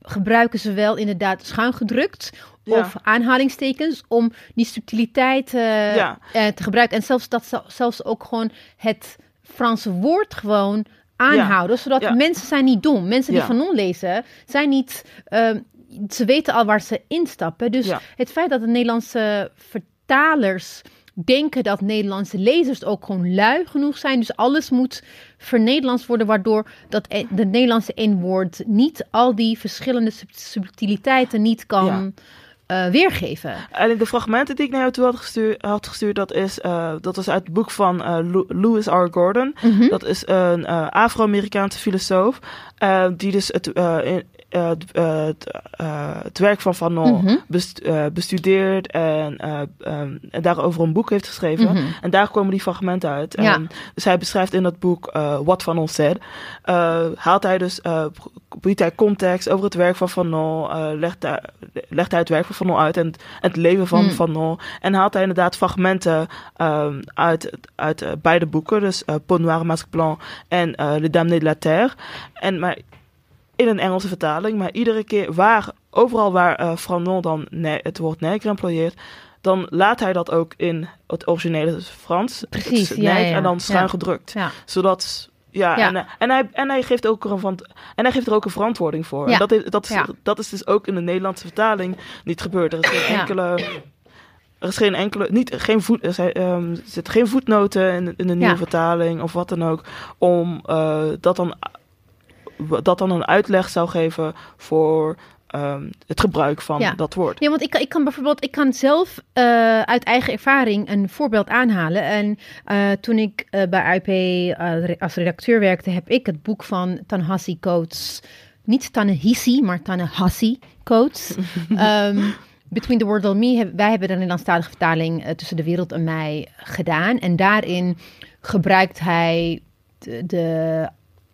gebruiken ze wel inderdaad schuin gedrukt Ja. of aanhalingstekens om die subtiliteit eh, Ja. eh, te gebruiken. En zelfs dat ze- zelfs ook gewoon het Franse woord gewoon aanhouden, zodat mensen zijn niet dom. Mensen die Ja. van on lezen zijn niet. ehm, ze weten al waar ze instappen. Dus het feit dat de Nederlandse vertalers denken dat Nederlandse lezers ook gewoon lui genoeg zijn. Dus alles moet vernederlands worden, waardoor dat e- de Nederlandse N-woord niet al die verschillende sub- subtiliteiten niet kan eh, weergeven. En de fragmenten die ik naar jou toe had gestuurd, had gestuurd dat, is, eh, dat was uit het boek van eh, Lou- Louis R. Gordon. Mhm. Dat is een Afro-Amerikaanse filosoof, die dus het, in, eh, het, eh, het, eh, het werk van Fanon best- eh, bestudeert en, ehm, en daarover een boek heeft geschreven. Mhm. En daar komen die fragmenten uit. Ja. En dus hij beschrijft in dat boek wat Fanon said. Haalt hij dus, biedt hij context over het werk van Fanon, legt, hij, legt hij het werk van Fanon uit en het, het leven van Mm. Fanon. En haalt hij inderdaad fragmenten ehm, uit, uit beide boeken, dus Peau Noire, Masque Blanc en Les Dames de la Terre. En maar in een Engelse vertaling, maar iedere keer waar, overal waar eh Fanon dan het woord nègre employeert, dan laat hij dat ook in het originele Frans. Precies, ja. En dan schuin Ja. gedrukt. Zodat, ja. En, eh, en, hij, en, hij geeft ook een, van- en hij geeft er ook een verantwoording voor. En dat is, dat, is, Ja. dat is dus ook in de Nederlandse vertaling niet gebeurd. Er is geen enkele... Er is geen enkele, niet, geen voet, er, zijn, ehm, er zitten geen voetnoten in, in de nieuwe vertaling of wat dan ook, om eh, dat, dan, dat dan een uitleg zou geven voor ehm, het gebruik van Ja. dat woord. Ja, want ik, kan- ik kan bijvoorbeeld, ik kan zelf eh, uit eigen ervaring een voorbeeld aanhalen. En eh, toen ik eh, bij IP als redacteur werkte, heb ik het boek van Tanhasi Coates, niet Tanehisi, maar Tanehasi Coates. ehm, Between the World and Me, heb- wij hebben de Nederlandstalige vertaling tussen de wereld en mij gedaan. En daarin gebruikt hij de, de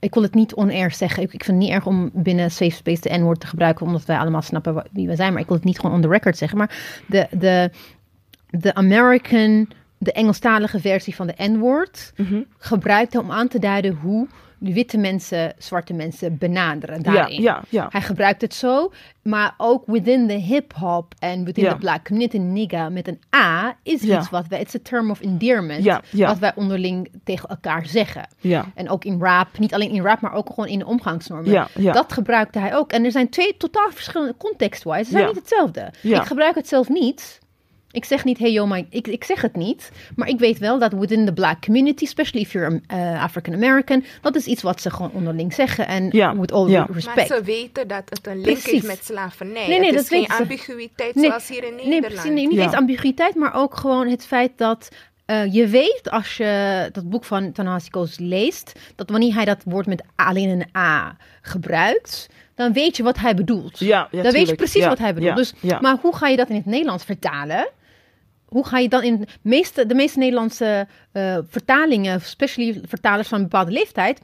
ik wil het niet on-air zeggen. Ik, ik vind het niet erg om binnen Safe Space de N-woord te gebruiken, omdat wij allemaal snappen wie we zijn. Maar ik wil het niet gewoon on the record zeggen. Maar de, de, de American, de Engelstalige versie van de N-woord, Mhm. gebruikt hij om aan te duiden hoe witte mensen zwarte mensen benaderen daarin. ja, ja. Hij gebruikt het zo, maar ook within the hip-hop en within Ja. the black community, nigga met een A is iets wat wij, it's a term of endearment, Ja, ja. wat wij onderling tegen elkaar zeggen. ja. En ook in rap, niet alleen in rap, maar ook gewoon in de omgangsnormen. Ja, ja. Dat gebruikte hij ook. En er zijn twee totaal verschillende context-wise. Ze zijn niet hetzelfde. Ja. Ik gebruik het zelf niet. Ik zeg niet, hey yo, my, ik, ik zeg het niet. Maar ik weet wel dat within the black community, especially if you're uh, African American, dat is iets wat ze gewoon onderling zeggen. En Ja, with all ja. Maar respect. ze weten dat het een link Precies. is met slavernij. Nee, nee, het dat is geen ambiguïteit Nee, zoals hier in Nee, Nederland. precies, nee, niet Ja. eens ambiguïteit, maar ook gewoon het feit dat eh, je weet als je dat boek van Tanahasi Coates leest, dat wanneer hij dat woord met alleen een A gebruikt, dan weet je wat hij bedoelt. Ja, ja, dan weet je precies Ja, wat hij bedoelt. ja, dus, ja. Maar hoe ga je dat in het Nederlands vertalen? Hoe ga je dan in meeste, de meeste Nederlandse eh, vertalingen, especially vertalers van een bepaalde leeftijd,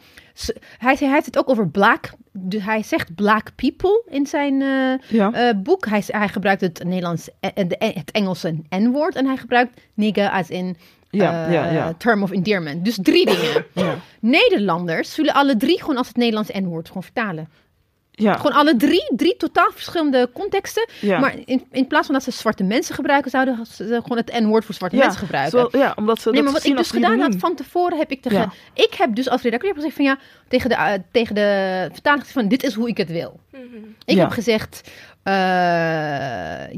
hij, hij heeft het ook over black, dus hij zegt black people in zijn eh, Ja. eh, boek. Hij, hij gebruikt het Nederlands, de- het Engelse N-woord en hij gebruikt nigger als in Ja, ja, ja. term of endearment. Dus drie dingen. Ja. Nederlanders zullen alle drie gewoon als het Nederlands N-woord gewoon vertalen. Ja. Gewoon alle drie, drie totaal verschillende contexten. Ja. Maar in, in plaats van dat ze zwarte mensen gebruiken, zouden ze gewoon het N-woord voor zwarte Ja, mensen gebruiken. Zowel- ja, omdat ze Nee, dat maar wat zien ik dus gedaan had van tevoren, heb ik tegen... Ja. Ik heb dus als redacteur gezegd van ja, tegen de, eh, tegen de vertaler gezegd van dit is hoe ik het wil. Ik Ja. heb gezegd, eh,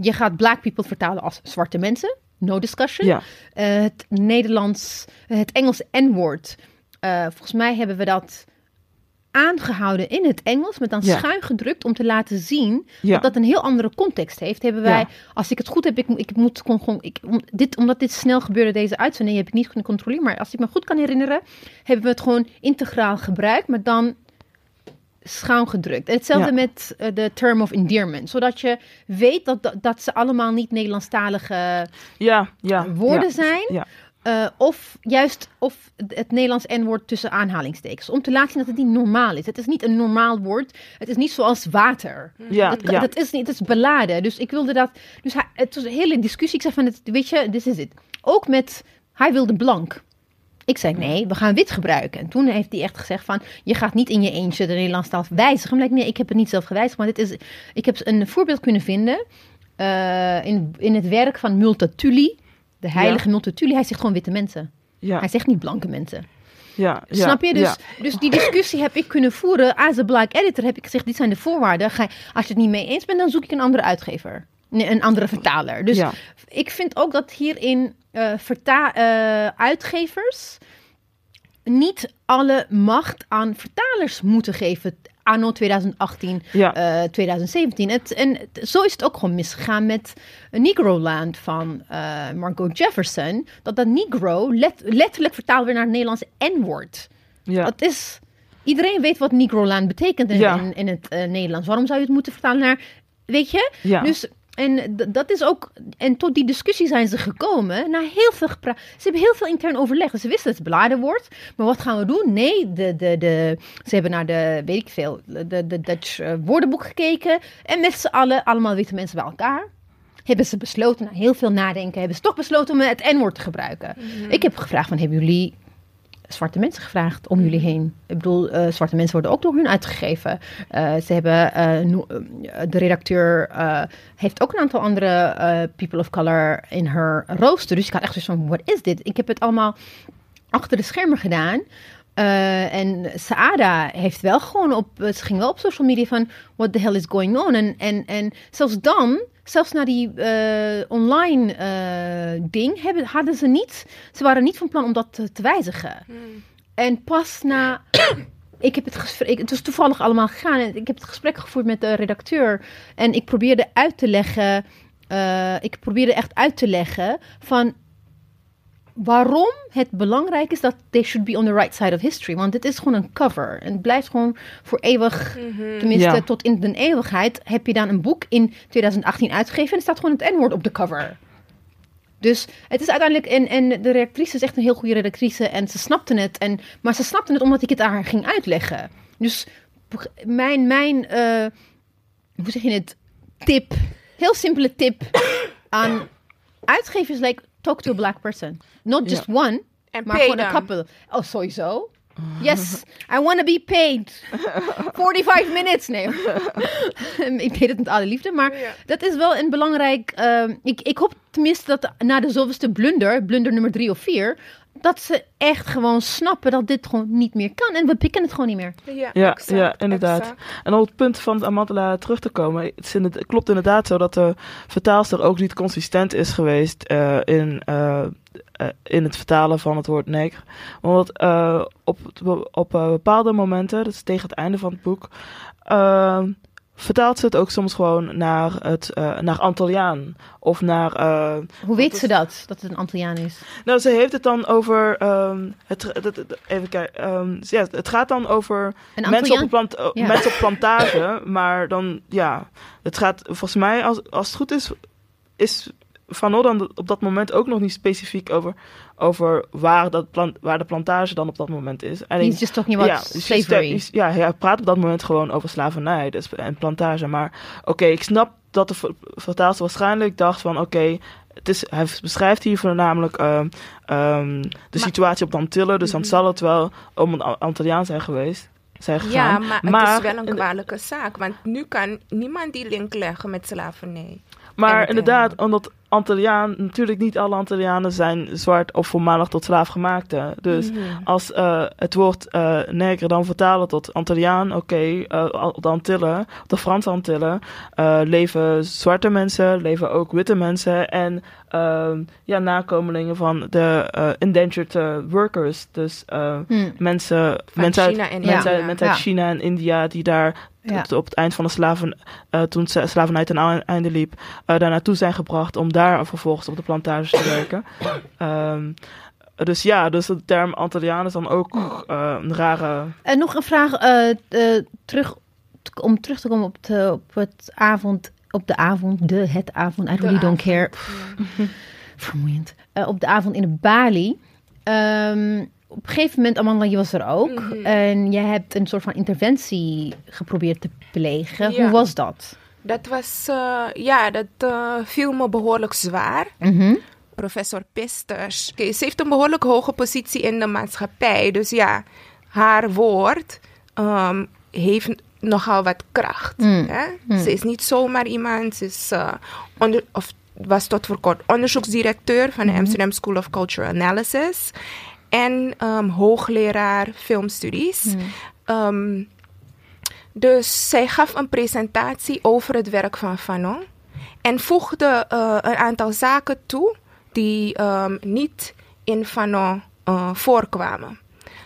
je gaat black people vertalen als zwarte mensen. No discussion. Ja. Eh, het Nederlands, het Engels N-woord. eh, volgens mij hebben we dat aangehouden in het Engels, met dan Ja. schuin gedrukt om te laten zien Ja. dat dat een heel andere context heeft. Hebben wij, Ja. als ik het goed heb, ik, ik moet gewoon, gewoon ik, om, dit, omdat dit snel gebeurde, deze uitzending, heb ik niet kunnen controleren. Maar als ik me goed kan herinneren, hebben we het gewoon integraal gebruikt, maar dan schuin gedrukt. En hetzelfde met eh, de term of endearment, zodat je weet dat, dat, dat ze allemaal niet Nederlandstalige Ja, ja. woorden zijn. Eh, of juist of het Nederlands N-woord tussen aanhalingstekens. Om te laten zien dat het niet normaal is. Het is niet een normaal woord. Het is niet zoals water. Ja, dat, kan- ja. dat is niet, het is beladen. Dus ik wilde dat. Dus hij, het was een hele discussie. Ik zei van, het, weet je, dit is het. Ook met, hij wilde blank. Ik zei nee, we gaan wit gebruiken. En toen heeft hij echt gezegd van, je gaat niet in je eentje de Nederlandse taal wijzigen. Maar ik, nee, ik heb het niet zelf gewijzigd. Maar dit is, ik heb een voorbeeld kunnen vinden eh, in, in het werk van Multatuli. De heilige Multatuli. Hij zegt gewoon witte mensen. Ja, Hij zegt niet blanke mensen. ja, ja, Snap je? Dus, ja. dus die discussie heb ik kunnen voeren. Als een black editor heb ik gezegd, dit zijn de voorwaarden. Ga als je het niet mee eens bent, dan zoek ik een andere uitgever. Nee, een andere vertaler. Dus Ja. ik vind ook dat hierin eh, verta- eh, uitgevers niet alle macht aan vertalers moeten geven. Anno 2018, Ja. eh, 2017. Het, en het- zo is het ook gewoon misgegaan met Negroland van eh, Margot Jefferson. Dat dat Negro let- letterlijk vertaald werd naar het Nederlandse N-woord. ja. Dat is... Iedereen weet wat Negroland betekent in, Ja. in, in het eh, Nederlands. Waarom zou je het moeten vertalen naar... Weet je? Ja. Dus... En dat is ook. En tot die discussie zijn ze gekomen. Na heel veel gepraat. Ze hebben heel veel intern overleg. Ze wisten het beladen wordt. Maar wat gaan we doen? Nee, de, de, de, ze hebben naar de, weet ik veel, de, de Dutch eh, woordenboek gekeken. En met z'n allen, allemaal witte mensen bij elkaar. Hebben ze besloten, na heel veel nadenken, hebben ze toch besloten om het N-woord te gebruiken. Ik heb gevraagd van, hebben jullie zwarte mensen gevraagd om jullie heen. Ik bedoel, eh, zwarte mensen worden ook door hun uitgegeven. Eh, ze hebben, eh, de redacteur heeft ook een aantal andere people of color in haar rooster. Dus ik had echt zoiets van, wat is dit? Ik heb het allemaal achter de schermen gedaan. En Saada heeft wel gewoon op, ze ging wel op social media van, what the hell is going on? En, en, en zelfs dan, zelfs na die eh, online eh, ding, hebben, hadden ze niet, ze waren niet van plan om dat te, te wijzigen. En pas na. Ik heb het gesprek. Het was toevallig allemaal gegaan. En ik heb het gesprek gevoerd met de redacteur. En ik probeerde uit te leggen. eh, ik probeerde echt uit te leggen van waarom het belangrijk is dat they should be on the right side of history. Want het is gewoon een cover. En het blijft gewoon voor eeuwig, tenminste Ja. tot in de eeuwigheid, heb je dan een boek in 2018 uitgegeven en er staat gewoon het N-woord op de cover. Dus het is uiteindelijk, en, en de redactrice is echt een heel goede redactrice en ze snapte het. En, maar ze snapte het omdat ik het aan haar ging uitleggen. Dus mijn, mijn eh, hoe zeg je het, tip, heel simpele tip aan uitgevers, like, talk to a black person. Not just one, En maar gewoon een couple. Oh, sowieso. Yes, I want to be paid. 45 minutes. Nee. ik deed het met alle liefde. Maar Ja. dat is wel een belangrijk... ehm, ik, ik hoop tenminste dat na de zoveelste blunder, blunder nummer drie of vier... dat ze echt gewoon snappen dat dit gewoon niet meer kan. En we pikken het gewoon niet meer. Ja, Ja, exact, ja, inderdaad. exact. En op het punt van Amantela terug te komen, het, is het klopt inderdaad zo dat de vertaalster ook niet consistent is geweest eh, in, eh, eh, in het vertalen van het woord neger. Omdat eh, op, op bepaalde momenten, dat is tegen het einde van het boek, eh, vertaalt ze het ook soms gewoon naar, het, eh, naar Antilliaan. Of naar eh, Hoe weet ze dat, dat het een Antilliaan is? nou, ze heeft het dan over. ehm, het, het, het- even kijken. ehm, ja, het gaat dan over mensen op, plant, Ja. mensen op plantage. maar dan, ja. Het gaat volgens mij, als, als het goed is, is Van dan op dat moment ook nog niet specifiek over, over waar, dat plant, waar de plantage dan op dat moment is. En He's just talking about ja, slavery. ja, hij praat op dat moment gewoon over slavernij dus, en plantage. Maar oké, ik snap dat de vertaalster waarschijnlijk dacht van oké, het is, hij beschrijft hier voornamelijk uh, de situatie op de Antillen. Dus dan mhm. zal het wel om een Antilliaan zijn geweest. Zijn gegaan. Ja, maar, het is wel een kwalijke zaak. Want nu kan niemand die link leggen met slavernij. Maar inderdaad, omdat Antilliaan, natuurlijk niet alle Antillianen zijn zwart of voormalig tot slaafgemaakte. Dus mhm. als uh, het woord uh, neger dan vertalen tot Antilliaan, oké, okay, uh, eh, op de Antillen, de Franse Antillen, leven zwarte mensen, leven ook witte mensen en ja, nakomelingen van de indentured workers. Dus hmm. mensen, mensen, uit, mensen, mensen, uit China en India die daar ja. op het eind van de slaven, uh, toen slavernij ten einde liep, uh, daar naartoe zijn gebracht om daar vervolgens op de plantages te werken. Um, dus ja, dus de term Antilliaan is dan ook uh, een rare. En nog een vraag terug, om terug te komen op, de, op het avond, op de avond, de het avond, I really don't care. Vermoeiend. op de avond in de Bali. Um, op een gegeven moment, Amanda, je was er ook. Mhm. En je hebt een soort van interventie geprobeerd te plegen. Hoe was dat? Dat was, uh, ja, dat uh, viel me behoorlijk zwaar. Mm Professor Pisters. ze heeft een behoorlijk hoge positie in de maatschappij. Dus ja, haar woord um, heeft nogal wat kracht. Mm. Hè? Mm. Ze is niet zomaar iemand. Ze is, uh, onder, of was tot voor kort onderzoeksdirecteur van de mhm. Amsterdam School of Cultural Analysis en um, hoogleraar filmstudies. Hmm. Um, dus zij gaf een presentatie over het werk van Fanon en voegde uh, een aantal zaken toe die um, niet in Fanon uh, voorkwamen.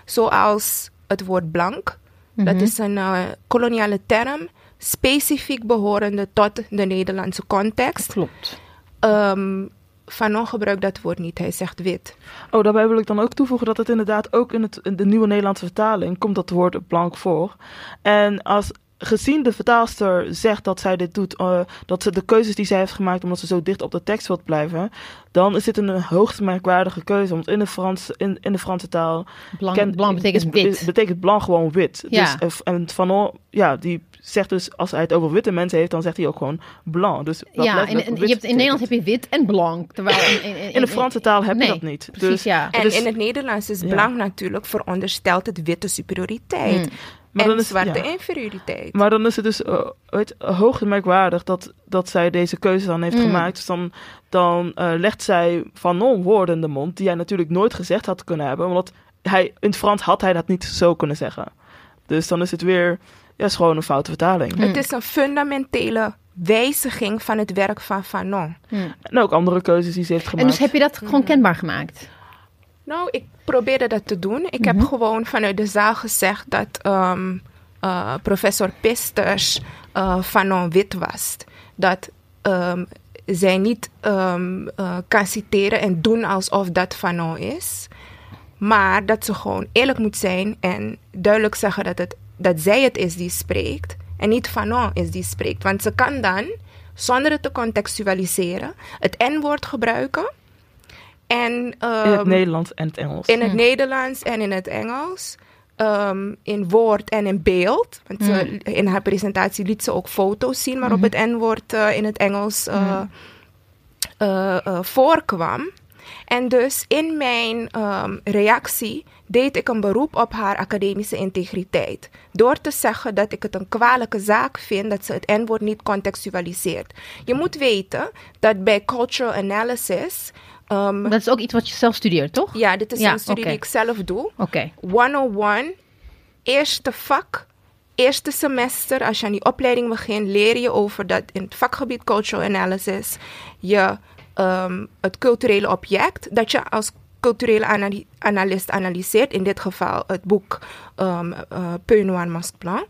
Zoals het woord blank, mm -hmm. dat mhm. is een uh, koloniale term, specifiek behorende tot de Nederlandse context. Klopt. Um, Fanon gebruikt dat woord niet, hij zegt wit. Oh, daarbij wil ik dan ook toevoegen dat het inderdaad ook in, het, in de nieuwe Nederlandse vertaling komt dat woord blank voor. En als gezien de vertaalster zegt dat zij dit doet, uh, dat ze de keuzes die zij heeft gemaakt omdat ze zo dicht op de tekst wilt blijven, dan is dit een hoogst merkwaardige keuze. Want in de, Frans, in, in de Franse taal. Blanc, blanc betekent wit. Betekent blanc gewoon wit. Ja. Dus, eh, en Fanon, ja, die zegt dus, als hij het over witte mensen heeft, dan zegt hij ook gewoon blanc. Dus ja, in, in, je hebt, in Nederland heb je wit en blanc. Terwijl in, in, in de Franse taal heb je dat niet. Precies, dus, ja. En dus- in het Nederlands is blanc natuurlijk verondersteld het witte superioriteit. Mm. Maar en dan is, zwarte inferioriteit. Maar dan is het dus uh, weet, hoog merkwaardig dat, dat zij deze keuze dan heeft mm. gemaakt. Dus dan, dan uh, legt zij van non-woorden in de mond, die hij natuurlijk nooit gezegd had kunnen hebben. Want hij, in het Frans had hij dat niet zo kunnen zeggen. Dus dan is het weer ja, is gewoon een foute vertaling. Het is een fundamentele wijziging van het werk van Fanon. En ook andere keuzes die ze heeft gemaakt. En dus heb je dat gewoon kenbaar gemaakt? Nou, ik probeerde dat te doen. Ik heb mhm. gewoon vanuit de zaal gezegd dat um, uh, professor Pisters uh, Fanon wit was. Dat um, zij niet um, uh, kan citeren en doen alsof dat Fanon is. Maar dat ze gewoon eerlijk moet zijn en duidelijk zeggen dat, het, dat zij het is die spreekt en niet Fanon is die spreekt. Want ze kan dan, zonder het te contextualiseren, het N-woord gebruiken. En, um, in het ehm, Nederlands en het Engels. In het hm. Nederlands en in het Engels. Um, in woord en in beeld. Want hm. in haar presentatie liet ze ook foto's zien waarop hm. het N-woord uh, in het Engels uh, uh, voorkwam. En dus in mijn um, reactie deed ik een beroep op haar academische integriteit. Door te zeggen dat ik het een kwalijke zaak vind dat ze het N-woord niet contextualiseert. Je moet weten dat bij cultural analysis. Um, dat is ook iets wat je zelf studeert, toch? Ja, dit is een studie die ik zelf doe. Oké. Okay. 101, eerste vak eerste semester, als je aan die opleiding begint, leer je over dat in het vakgebied cultural analysis je um, het culturele object dat je als culturele analist analyseert, in dit geval het boek um, uh, Peu Noir Masque Blanc,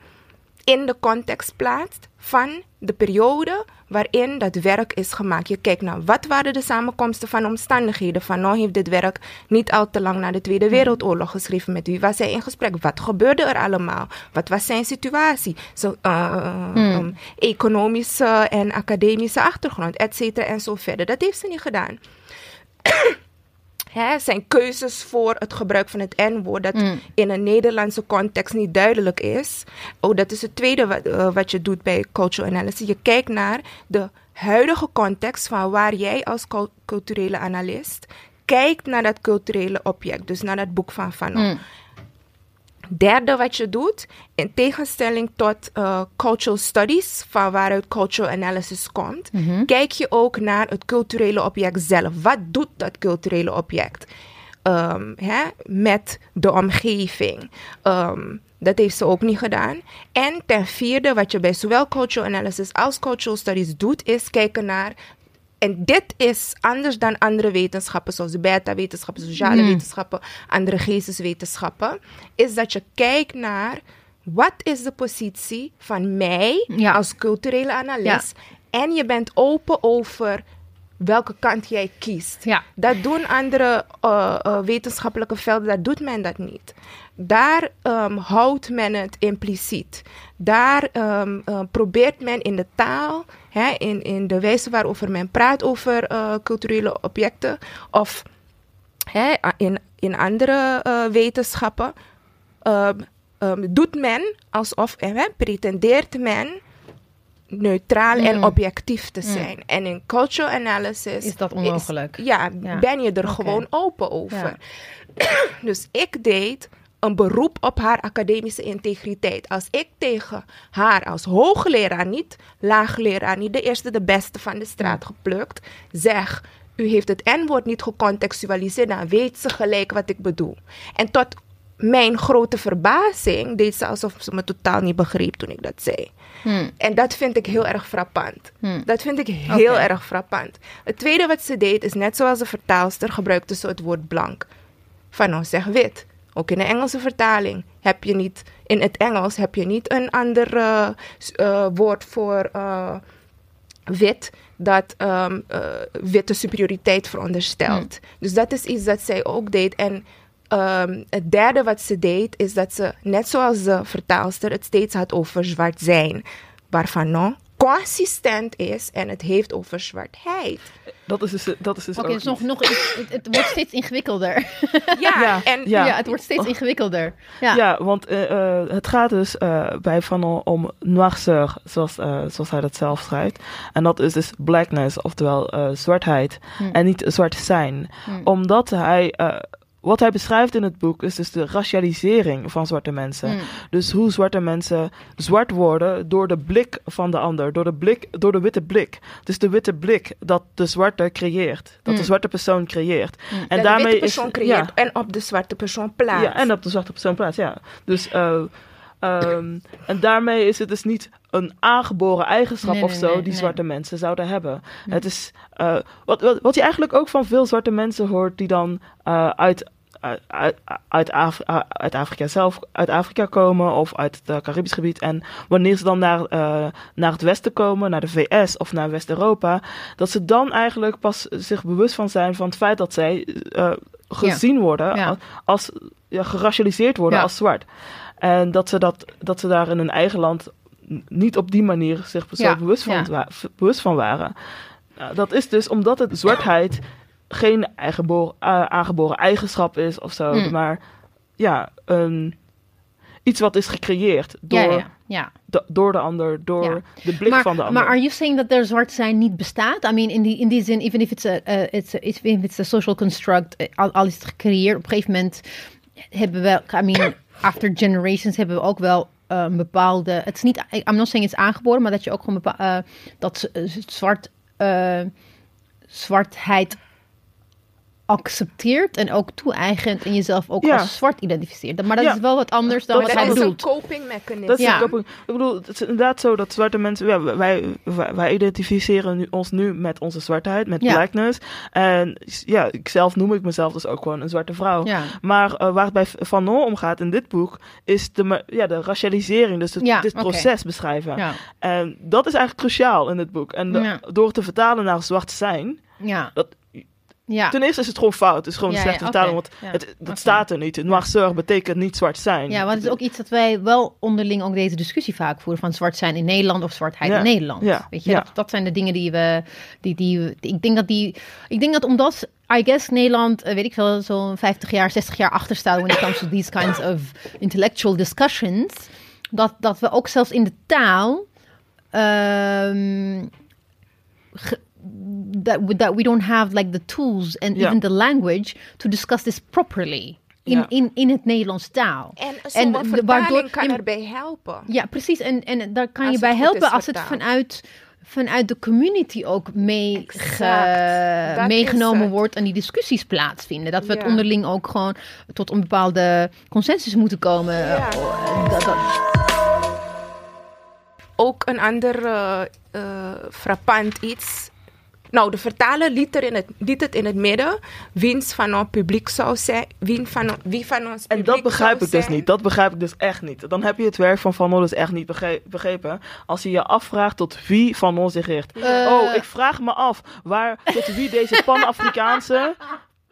in de context plaatst van de periode waarin dat werk is gemaakt. Je kijkt naar wat waren de samenkomsten van omstandigheden. Van nou heeft dit werk niet al te lang na de Tweede Wereldoorlog geschreven. Met wie was hij in gesprek? Wat gebeurde er allemaal? Wat was zijn situatie? Zo, uh, um, economische en academische achtergrond, et cetera en zo verder. Dat heeft ze niet gedaan. Hè, zijn keuzes voor het gebruik van het N-woord, dat in een Nederlandse context niet duidelijk is. Oh, dat is het tweede wat, uh, wat je doet bij cultural analysis. Je kijkt naar de huidige context van waar jij als culturele analist kijkt naar dat culturele object, dus naar dat boek van Fanon. Mm. Derde wat je doet, in tegenstelling tot uh, cultural studies, van waaruit cultural analysis komt, Mhm. kijk je ook naar het culturele object zelf. Wat doet dat culturele object um, hè, met de omgeving? Um, dat heeft ze ook niet gedaan. En ten vierde, wat je bij zowel cultural analysis als cultural studies doet, is kijken naar en dit is anders dan andere wetenschappen, zoals beta-wetenschappen, sociale Mm. wetenschappen, andere geesteswetenschappen, is dat je kijkt naar wat is de positie van mij Ja. als culturele analist en je bent open over welke kant jij kiest. Ja. Dat doen andere uh, uh, wetenschappelijke velden, dat doet men dat niet. Daar um, houdt men het impliciet. Daar um, uh, probeert men in de taal, hè, in, in de wijze waarover men praat over culturele objecten, of hè, in, in andere wetenschappen, um, doet men alsof, hè, pretendeert men neutraal mm. en objectief te zijn. Mm. En in cultural analysis is dat onmogelijk. Is, ja, ja, ben je er okay. gewoon open over. Ja. dus ik deed een beroep op haar academische integriteit. Als ik tegen haar als hoogleraar, niet laagleraar, niet de eerste, de beste van de straat geplukt, zeg. U heeft het N-woord niet gecontextualiseerd, dan weet ze gelijk wat ik bedoel. En tot mijn grote verbazing deed ze alsof ze me totaal niet begreep toen ik dat zei. Hmm. En dat vind ik heel erg frappant. Hmm. Dat vind ik heel okay. erg frappant. Het tweede wat ze deed is net zoals de vertaalster gebruikte ze het woord blank. Van nou zeg wit. Ook in de Engelse vertaling heb je niet, in het Engels heb je niet een ander uh, uh, woord voor uh, wit dat um, witte superioriteit veronderstelt. Hmm. Dus dat is iets dat zij ook deed. En Um, het derde wat ze deed, is dat ze, net zoals de vertaalster, het steeds had over zwart zijn. Waarvan no, consistent is en het heeft over zwartheid. Dat is dus, dat is dus Oké, okay, dus nog, nog, het, het, wordt steeds ingewikkelder. Ja, ja, en, ja. ja, het wordt steeds ingewikkelder. Ja, ja want uh, uh, het gaat dus uh, bij Fanon om noirceur, zoals, zoals hij dat zelf schrijft. En dat is dus blackness, oftewel zwartheid. Hmm. En niet zwart zijn. Hmm. Omdat hij wat hij beschrijft in het boek is dus de racialisering van zwarte mensen. Hmm. Mm. Dus hoe zwarte mensen zwart worden door de blik van de ander, door de, blik, door de witte blik. Dus de witte blik dat de zwarte creëert, dat Mm. de zwarte persoon creëert. Mm. En dat daarmee de witte persoon is, creëert ja, en op de zwarte persoon plaatst. ja, en op de zwarte persoon plaats, ja. Dus uh, Um, en daarmee is het dus niet een aangeboren eigenschap nee, of zo nee, die zwarte mensen zouden hebben. Het is uh, wat, wat, wat je eigenlijk ook van veel zwarte mensen hoort die dan uh, uit uit, uit, Af uit, Afrika zelf, uit Afrika komen of uit het Caribisch gebied. En wanneer ze dan naar, uh, naar het westen komen, naar de VS of naar West-Europa, dat ze dan eigenlijk pas zich bewust van zijn van het feit dat zij uh, gezien ja. worden ja. als ja, geracialiseerd worden als zwart. En dat ze, dat, dat ze daar in hun eigen land niet op die manier zich bewust, van, bewust van waren. Nou, dat is dus omdat het zwartheid geen aangeboren, uh, aangeboren eigenschap is of zo, Mm. maar ja, een, iets wat is gecreëerd door, ja, ja, ja. De, door de ander, door de blik maar, van de ander. Maar are you saying that er zwart zijn niet bestaat? I mean, in die, in die zin, even if it's a, uh, it's a, if it's a social construct, uh, al, al is het gecreëerd, op een gegeven moment hebben we, I mean, after generations hebben we ook wel uh, een bepaalde, het is niet, I'm not saying it's aangeboren, maar dat je ook gewoon bepaal, uh, dat zwart, uh, zwartheid accepteert en ook toe-eigent en jezelf ook Ja. als zwart identificeert. Maar dat Ja. is wel wat anders dan Dat wat hij dat is een bedoelt. coping mechanism. Dat is Ja. een- ik bedoel, het is inderdaad zo dat zwarte mensen, ja, wij, wij, wij identificeren nu, ons nu met onze zwartheid, met Ja. blackness. En ja, ik zelf noem ik mezelf dus ook gewoon een zwarte vrouw. Ja. Maar eh, waar het bij Fanon om gaat in dit boek, is de, ja, de racialisering, dus het, Ja, dit proces beschrijven. Ja. En dat is eigenlijk cruciaal in dit boek. En de- Ja. door het te vertalen naar zwart zijn, Ja. dat, Ja. ten eerste is het gewoon fout. Het is gewoon Ja, een slechte ja, vertaling, oké. want het, dat staat er niet. Noirceur betekent niet zwart zijn. Ja, want het is ook iets dat wij wel onderling ook deze discussie vaak voeren van zwart zijn in Nederland of zwartheid in Nederland. ja, Weet je, dat, dat zijn de dingen die we, die, die, ik denk dat die, ik denk dat omdat, I guess Nederland, eh, weet ik veel, zo'n 50 jaar, 60 jaar achter staat when it comes to these kinds of intellectual discussions, dat, dat we ook zelfs in de taal, ehm, ge- that, we, that we don't have like the tools and even the language to discuss this properly. In, in, in het Nederlands taal. En En de- waardoor- kan in- erbij helpen. Ja, precies. En, en daar kan Als je bij helpen als het vanuit, vanuit de community ook mee ge- meegenomen wordt en die discussies plaatsvinden. Dat we het onderling ook gewoon tot een bepaalde consensus moeten komen. Ja. Dat- dat- Ook een ander eh, frappant iets. Nou, de vertaler liet, er in het, liet het in het midden. Wiens van ons publiek zou zijn. Wie van, wie van ons En dat begrijp zou ik dus zijn. niet. Dat begrijp ik dus echt niet. Dan heb je het werk van Van Nol dus echt niet begre- begrepen. Als je je afvraagt tot wie Van Nol zich richt. Eh. oh, ik vraag me af waar, tot wie deze Pan-Afrikaanse,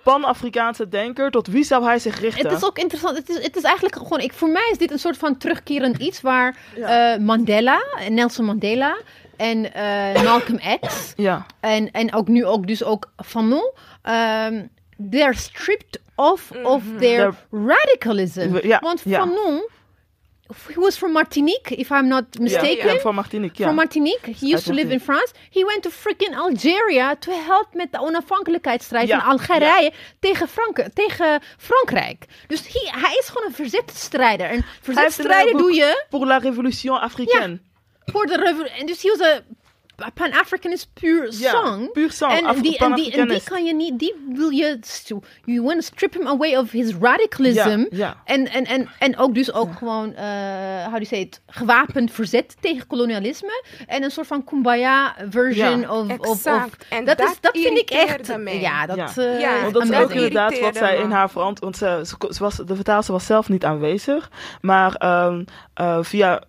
Pan-Afrikaanse denker, tot wie zou hij zich richten? Het is ook interessant. Het is, het is eigenlijk gewoon. Ik, voor mij is dit een soort van terugkerend iets waar Ja. eh, Mandela, Nelson Mandela en eh, Malcolm X Ja, en, en ook nu ook dus ook Fanon, um, they're stripped off of their radicalism. Ja, Want ja. Fanon, he was from Martinique, if I'm not mistaken. Martinique, ja. From Martinique. He used to live in France. He went to freaking Algeria to help met de onafhankelijkheidsstrijd van Algerije tegen, Frank tegen Frankrijk. Dus hij, hij is gewoon een verzetstrijder. En een verzetstrijder doe je Pour la Révolution Africaine. voor de revolutie. Dus hij was een Pan-Africanist puur Ja, song. puur song, En Af- die, en, die, en die kan je niet, die wil je, you want to strip him away of his radicalism. Ja, ja. En, en, en, en ook dus ook gewoon, eh how do you say it, gewapend verzet tegen kolonialisme. En een soort van kumbaya version Ja, of, of, of... exact. En dat, is, dat vind ik echt... mij. Ja, dat Ja. eh, Ja, is Want dat is ook inderdaad wat zij in haar verant... Want ze, ze, ze was, de vertaalster was zelf niet aanwezig. Maar ehm, eh, via,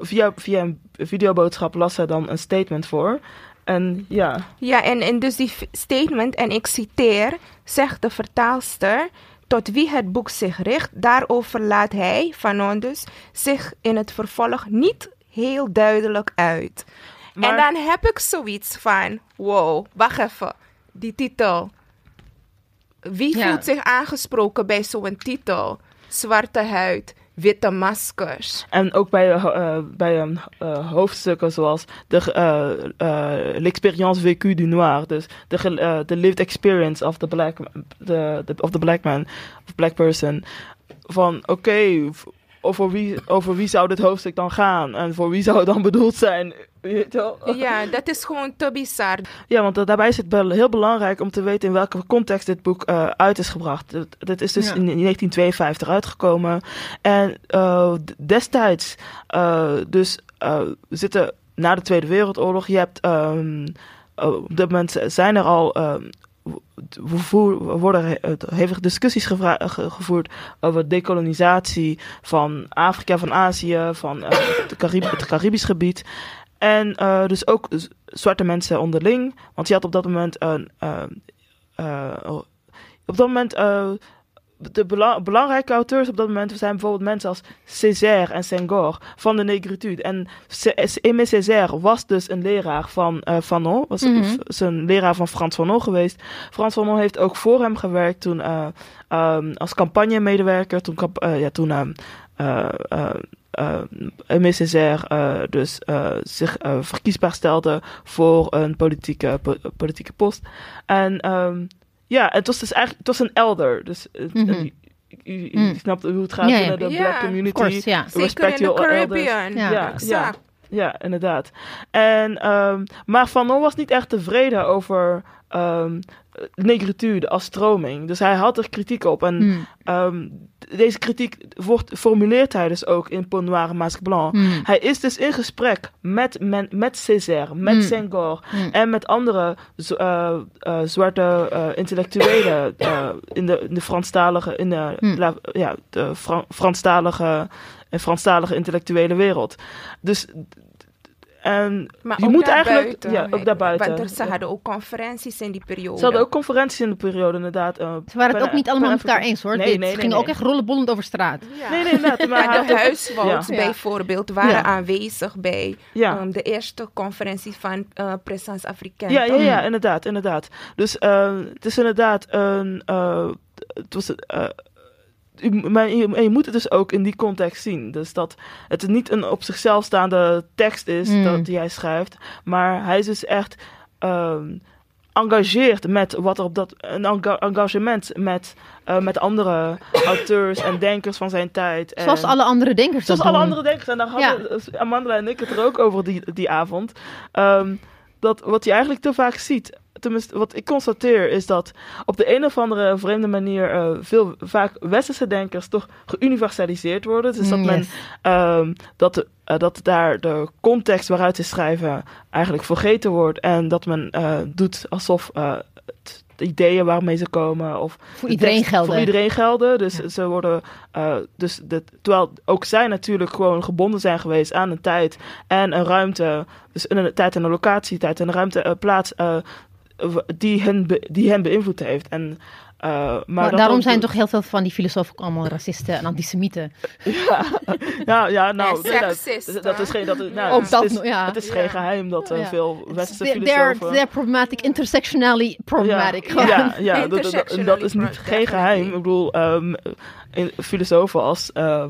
via, via een videoboodschap las ze dan een statement voor. En ja, Ja, en, en dus die statement, en ik citeer, zegt de vertaalster, tot wie het boek zich richt, daarover laat hij, Fanon dus, zich in het vervolg niet heel duidelijk uit. Maar- En dan heb ik zoiets van, wow, wacht even, die titel. Wie Ja. voelt zich aangesproken bij zo'n titel? Zwarte huid, witte maskers. En ook bij, eh, bij eh, eh, hoofdstukken zoals de, eh, l'expérience vécue du noir. Dus de, the lived experience of the black, the, of the black man, of black person. Van oké, over, wie, over wie zou dit hoofdstuk dan gaan? En voor wie zou het dan bedoeld zijn? Weet je wel? Ja, dat is gewoon te bizar. Ja, want daarbij is het heel belangrijk om te weten in welke context dit boek eh, uit is gebracht. Dit is dus Ja. in 1952 uitgekomen. En eh, destijds, eh, dus eh, we zitten na de Tweede Wereldoorlog. Je hebt ehm, eh, op dit moment zijn er al. ehm, we worden he- het- hevig discussies gevoerd over dekolonisatie van Afrika, van Azië, van eh, het, Carib het Caribisch gebied. En eh, dus ook zwarte mensen onderling. Want je had op dat moment een. eh, eh, op dat moment. eh, de bela- belangrijke auteurs op dat moment zijn bijvoorbeeld mensen als Césaire en Senghor van de negritude. En Aimé Césaire was dus een leraar van Fanon, was v- zijn leraar van Frans Fanon geweest. Frans Fanon heeft ook voor hem gewerkt toen ehm, als campagnemedewerker, toen, ja, toen Aimé Césaire eh, dus eh, zich eh, verkiesbaar stelde voor een politieke, po- politieke post. En ehm, ja, het was dus eigenlijk het was een elder. Dus het- Mhm. u, u- u Mm. snapt hoe het gaat binnen de black community. course, ja. Zeker Respect your elders. Caribbean. Ja. Ja. Ja, inderdaad. En, ehm, maar Fanon was niet echt tevreden over, ehm negritude als stroming. Dus hij had er kritiek op. En Hmm. ehm, deze kritiek wordt, formuleert hij dus ook in Peau Noire Masque Blanc. Hmm. Hij is dus in gesprek met, men, met Césaire, met Hmm. Senghor Hmm. en met andere eh, eh, zwarte eh, intellectuelen in, de, in de Franstalige, in de, la- ja, de Fran- Franstalige, en Franstalige intellectuele wereld. Dus en Maar je ook moet eigenlijk, ja, ook daarbuiten. Want er, ze Ja. hadden ook conferenties in die periode. Ze hadden ook conferenties in de periode, inderdaad. eh, Ze waren het per- ook niet allemaal met elkaar eens hoor. Nee, Dit. nee, Ze gingen nee. ook echt rollenbollend over straat. Ja. Nee, nee. Maar de huiswouds Ja. bijvoorbeeld waren Ja. aanwezig bij Ja. ehm, de eerste conferentie van eh Présence Africaine. Ja, ja, ja, inderdaad, inderdaad. Dus eh, het is inderdaad een. eh, het was, maar je, en je moet het dus ook in die context zien. Dus dat het niet een op zichzelf staande tekst is Mm. dat hij schrijft, maar hij is dus echt ehm engageerd met wat er op dat een enga- engagement met, eh, met andere auteurs en denkers van zijn tijd. Zoals En- alle andere denkers Zoals alle doen. andere denkers. En daar hadden Amanda en ik het er ook over die, die avond. Ehm, dat wat je eigenlijk te vaak ziet, tenminste wat ik constateer, is dat op de een of andere vreemde manier eh, veel vaak westerse denkers toch geuniversaliseerd worden. Dus dat Mm, men ehm, dat, de, eh, dat daar de context waaruit ze schrijven eigenlijk vergeten wordt. En dat men eh, doet alsof het, de ideeën waarmee ze komen of Voor de iedereen tekst gelden. Voor iedereen gelden. Dus Ja. ze worden. dus de, terwijl ook zij natuurlijk gewoon gebonden zijn geweest aan een tijd en een ruimte. Dus een tijd en een locatie, tijd en een ruimte, eh, plaats. Die, hen be- die hen beïnvloed heeft. En, eh, maar daarom ook- zijn toch heel veel van die filosofen ook allemaal racisten en antisemieten. Ja, ja nou. Nee, nou, dat is geen. Dat, is- nou, Ook het dat is, nog, ja. Het is geen geheim dat Ja. veel westerse They're, they're, filosofen. they're problematic, intersectionally problematic. Ja, ja, ja dat, is niet geen geheim. Ik bedoel, ehm, in, filosofen als eh,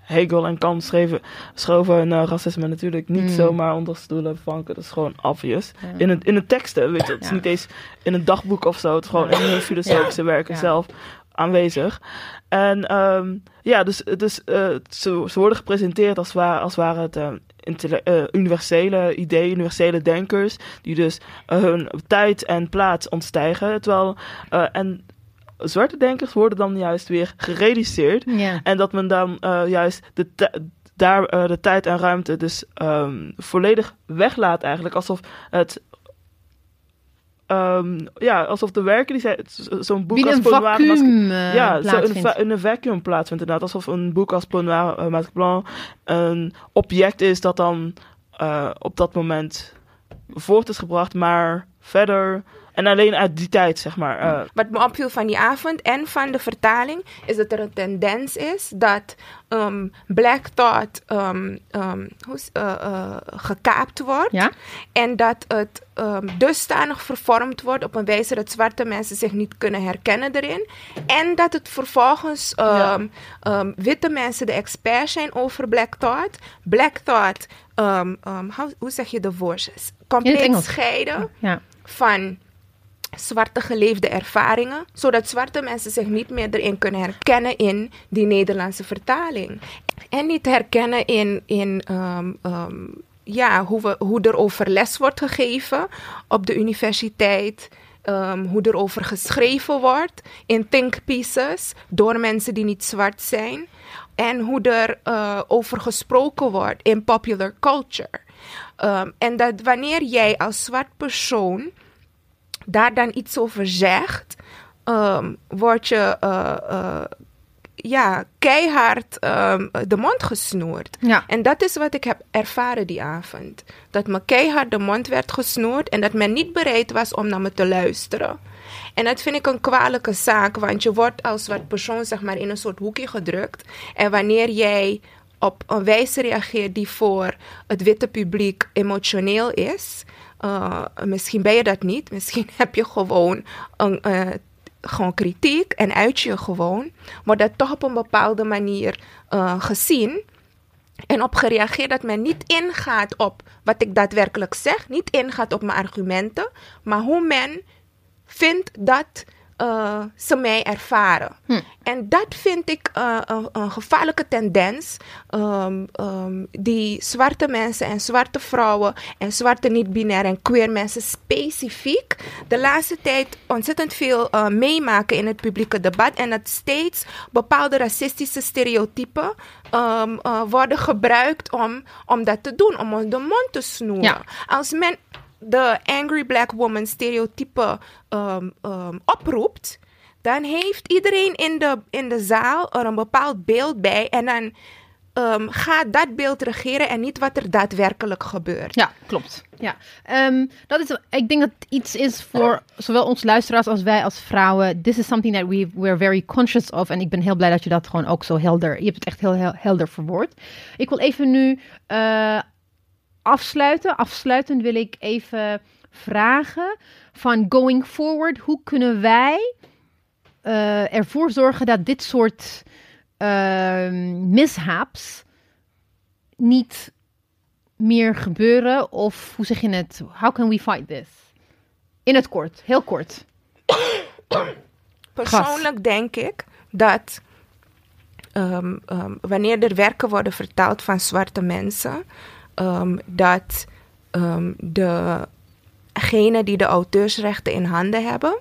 Hegel en Kant schreven, schoven eh, racisme natuurlijk niet Mm. zomaar onder stoelen vanken. Dat is gewoon obvious. Ja. In, het, in de teksten, weet je, het is Ja. niet eens in een dagboek of zo. Het is gewoon in hun filosofische werken zelf aanwezig. En ehm, ja, dus, dus eh, ze, ze worden gepresenteerd als, waar, als waren het eh, universele ideeën, universele denkers, die dus hun tijd en plaats ontstijgen. Terwijl, eh, en zwarte denkers worden dan juist weer gereduceerd. Ja. En dat men dan eh, juist de, daar eh, de tijd en ruimte dus ehm, volledig weglaat eigenlijk. Alsof het... ehm, ja, alsof de werken die zij... zo- Zo'n boek Binnen als een vacuüm eh, ja, zo in, een plaatsvindt. va- in een vacuüm plaatsvindt inderdaad. Alsof een boek als Peau Noire uh, Blanc een object is dat dan op dat moment voort is gebracht, maar verder... En alleen uit die tijd, zeg maar. eh, Wat me opviel van die avond en van de vertaling is dat er een tendens is dat ehm, Black Thought ehm, ehm, hoe is- eh, eh, gekaapt wordt. Ja? En dat het ehm, dusdanig vervormd wordt op een wijze dat zwarte mensen zich niet kunnen herkennen erin. En dat het vervolgens ehm, ehm, witte mensen de expert zijn over Black Thought. Black Thought, ehm, ehm, how- hoe zeg je de woord? Compleet Engels. scheiden Ja. van zwarte geleefde ervaringen, zodat zwarte mensen zich niet meer erin kunnen herkennen in die Nederlandse vertaling. En niet herkennen in, in ehm, ehm, ja, hoe, we, hoe er over les wordt gegeven op de universiteit. ehm, hoe er over geschreven wordt in think pieces door mensen die niet zwart zijn. En hoe er eh, over gesproken wordt in popular culture. En dat wanneer jij als zwart persoon daar dan iets over zegt, ehm, word je eh, eh, ja, keihard ehm, de mond gesnoerd. Ja. En dat is wat ik heb ervaren die avond. Dat me keihard de mond werd gesnoerd en dat men niet bereid was om naar me te luisteren. En dat vind ik een kwalijke zaak, want je wordt als zwart persoon zeg maar in een soort hoekje gedrukt. En wanneer jij op een wijze reageert die voor het witte publiek emotioneel is, uh, misschien ben je dat niet. Misschien heb je gewoon een, uh, gewoon kritiek en uit je gewoon. Wordt dat toch op een bepaalde manier uh, gezien. En op gereageerd dat men niet ingaat op wat ik daadwerkelijk zeg. Niet ingaat op mijn argumenten. Maar hoe men vindt dat eh, ze mij ervaren. Hm. En dat vind ik eh, een, een gevaarlijke tendens. ehm, ehm, die zwarte mensen en zwarte vrouwen en zwarte niet-binair en queer mensen specifiek de laatste tijd ontzettend veel eh, meemaken in het publieke debat. En dat steeds bepaalde racistische stereotypen ehm, eh, worden gebruikt om, om dat te doen, om ons de mond te snoeren. Ja. Als men de angry black woman stereotype ehm, ehm, oproept, dan heeft iedereen in de, in de zaal er een bepaald beeld bij. En dan ehm, gaat dat beeld regeren en niet wat er daadwerkelijk gebeurt. Ja, klopt. Ja. Ehm, dat is, ik denk dat het iets is voor zowel ons luisteraars als wij als vrouwen. This is something that we we're very conscious of. En ik ben heel blij dat je dat gewoon ook zo helder. Je hebt het echt heel, heel helder verwoord. Ik wil even nu eh, afsluiten. Afsluitend wil ik even vragen van going forward. Hoe kunnen wij eh, ervoor zorgen dat dit soort ehm, mishaps niet meer gebeuren? Of hoe zeg je het? How can we fight this? In het kort, heel kort. Persoonlijk denk ik dat ehm, ehm, wanneer er werken worden vertaald van zwarte mensen, ehm, dat ehm, degenen die de auteursrechten in handen hebben,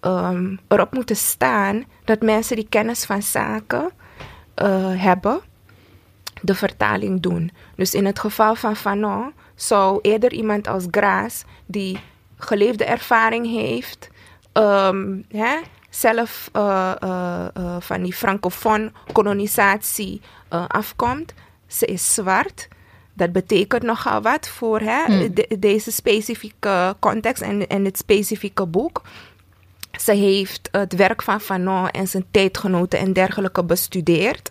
ehm, erop moeten staan dat mensen die kennis van zaken eh, hebben, de vertaling doen. Dus in het geval van Fanon zou eerder iemand als Graas, die geleefde ervaring heeft, hè, zelf eh, eh, van die francofoon kolonisatie afkomt. Ze is zwart. Dat betekent nogal wat voor hè, Hmm. de- deze specifieke context en, en dit specifieke boek. Ze heeft het werk van Fanon en zijn tijdgenoten en dergelijke bestudeerd.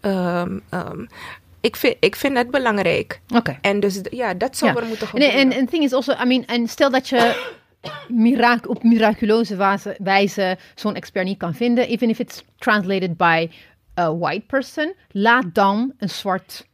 Ehm, ehm, ik, vind, ik vind dat belangrijk. Oké. En dus ja, dat zou Ja. er moeten En gebeuren. en het ding is also, I mean, en stel dat je mirac op miraculeuze wijze, wijze zo'n expert niet kan vinden, even if it's translated by a white person, laat dan een zwart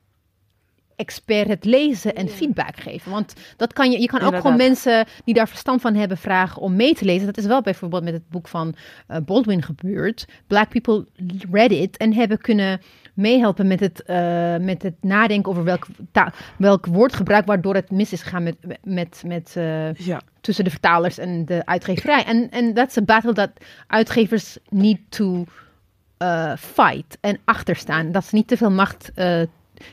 expert het lezen en feedback geven. Want dat kan je, je kan ook Inderdaad. gewoon mensen die daar verstand van hebben vragen om mee te lezen. Dat is wel bijvoorbeeld met het boek van eh, Baldwin gebeurd. Black people read it en hebben kunnen meehelpen met het, eh, met het nadenken over welk, ta- welk woordgebruik waardoor het mis is gegaan met, met, met eh, Ja. tussen de vertalers en de uitgeverij. En en that's a battle dat uitgevers need to fight en achterstaan. Dat ze niet te veel macht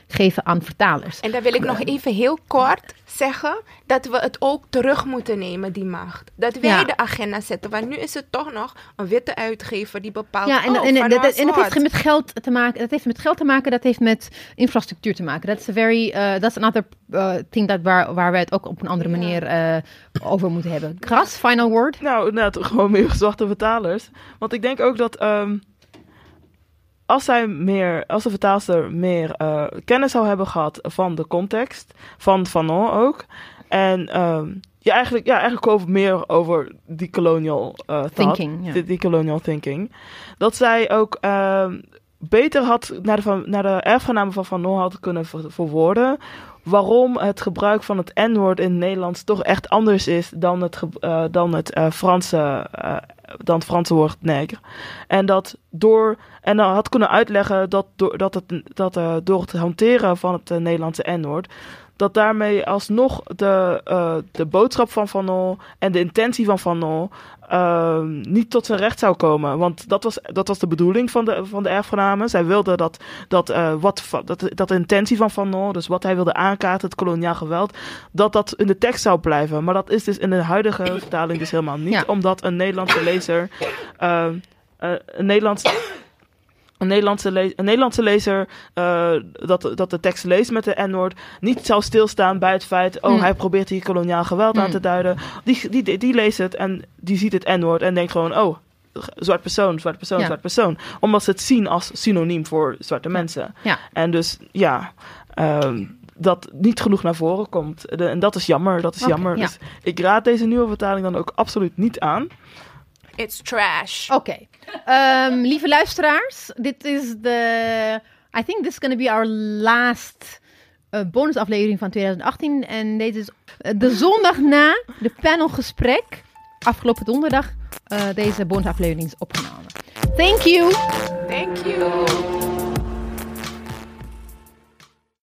geven aan vertalers. En dan wil ik nog even heel kort zeggen dat we het ook terug moeten nemen, die macht. Dat wij Ja. de agenda zetten. Want nu is het toch nog een witte uitgever die bepaalt. Ja, en, oh, en, dat, en dat heeft met geld te maken. Dat heeft met geld te maken. Dat heeft met infrastructuur te maken. Dat is very. eh that's another uh, thing dat waar, waar wij het ook op een andere manier eh, over moeten hebben. Gras, final word. Nou, inderdaad, gewoon meer zwarte vertalers. Want ik denk ook dat ehm, als zij meer, als de vertaalster meer eh, kennis zou hebben gehad van de context, van Fanon ook. En ehm, ja, eigenlijk, ja, eigenlijk over meer over die colonial eh, thought, Thinking, ja. die, die colonial thinking. Dat zij ook ehm, beter had naar de, van- naar de erfgenamen van Fanon had kunnen ver- verwoorden. Waarom het gebruik van het N-woord in het Nederlands toch echt anders is dan het, eh, dan het Franse, eh, dan het Franse woord neger. En dat door, en dan had kunnen uitleggen dat, door, dat, het, dat eh, door het hanteren van het eh, Nederlandse N-woord, dat daarmee alsnog de, eh, de boodschap van Fanon en de intentie van Fanon ehm, niet tot zijn recht zou komen. Want dat was, dat was de bedoeling van de, van de erfgenamen. Zij wilden dat, dat, eh, wat, dat, dat de intentie van Fanon, dus wat hij wilde aankaarten, het koloniaal geweld, dat dat in de tekst zou blijven. Maar dat is dus in de huidige vertaling dus helemaal niet. Ja. Omdat een Nederlandse lezer... ehm, eh, een Nederlandse... Een Nederlandse, le- een Nederlandse lezer eh, dat, dat de tekst leest met de N-woord niet zou stilstaan bij het feit, oh, Hmm. hij probeert hier koloniaal geweld aan Hmm. te duiden. Die, die, die, die leest het en die ziet het N-woord en denkt gewoon, oh, zwart persoon, zwart persoon, Ja. zwart persoon. Omdat ze het zien als synoniem voor zwarte mensen. Ja. En dus, ja, ehm, dat niet genoeg naar voren komt. De- en dat is jammer, dat is jammer. ja. Dus ik raad deze nieuwe vertaling dan ook absoluut niet aan. It's trash. Oké. Ehm, lieve luisteraars, dit is de. I think this is going to be our last uh, bonusaflevering van 2018. En deze is eh, de zondag na de panelgesprek. Afgelopen donderdag eh, deze bonusaflevering is opgenomen. Thank you! Thank you.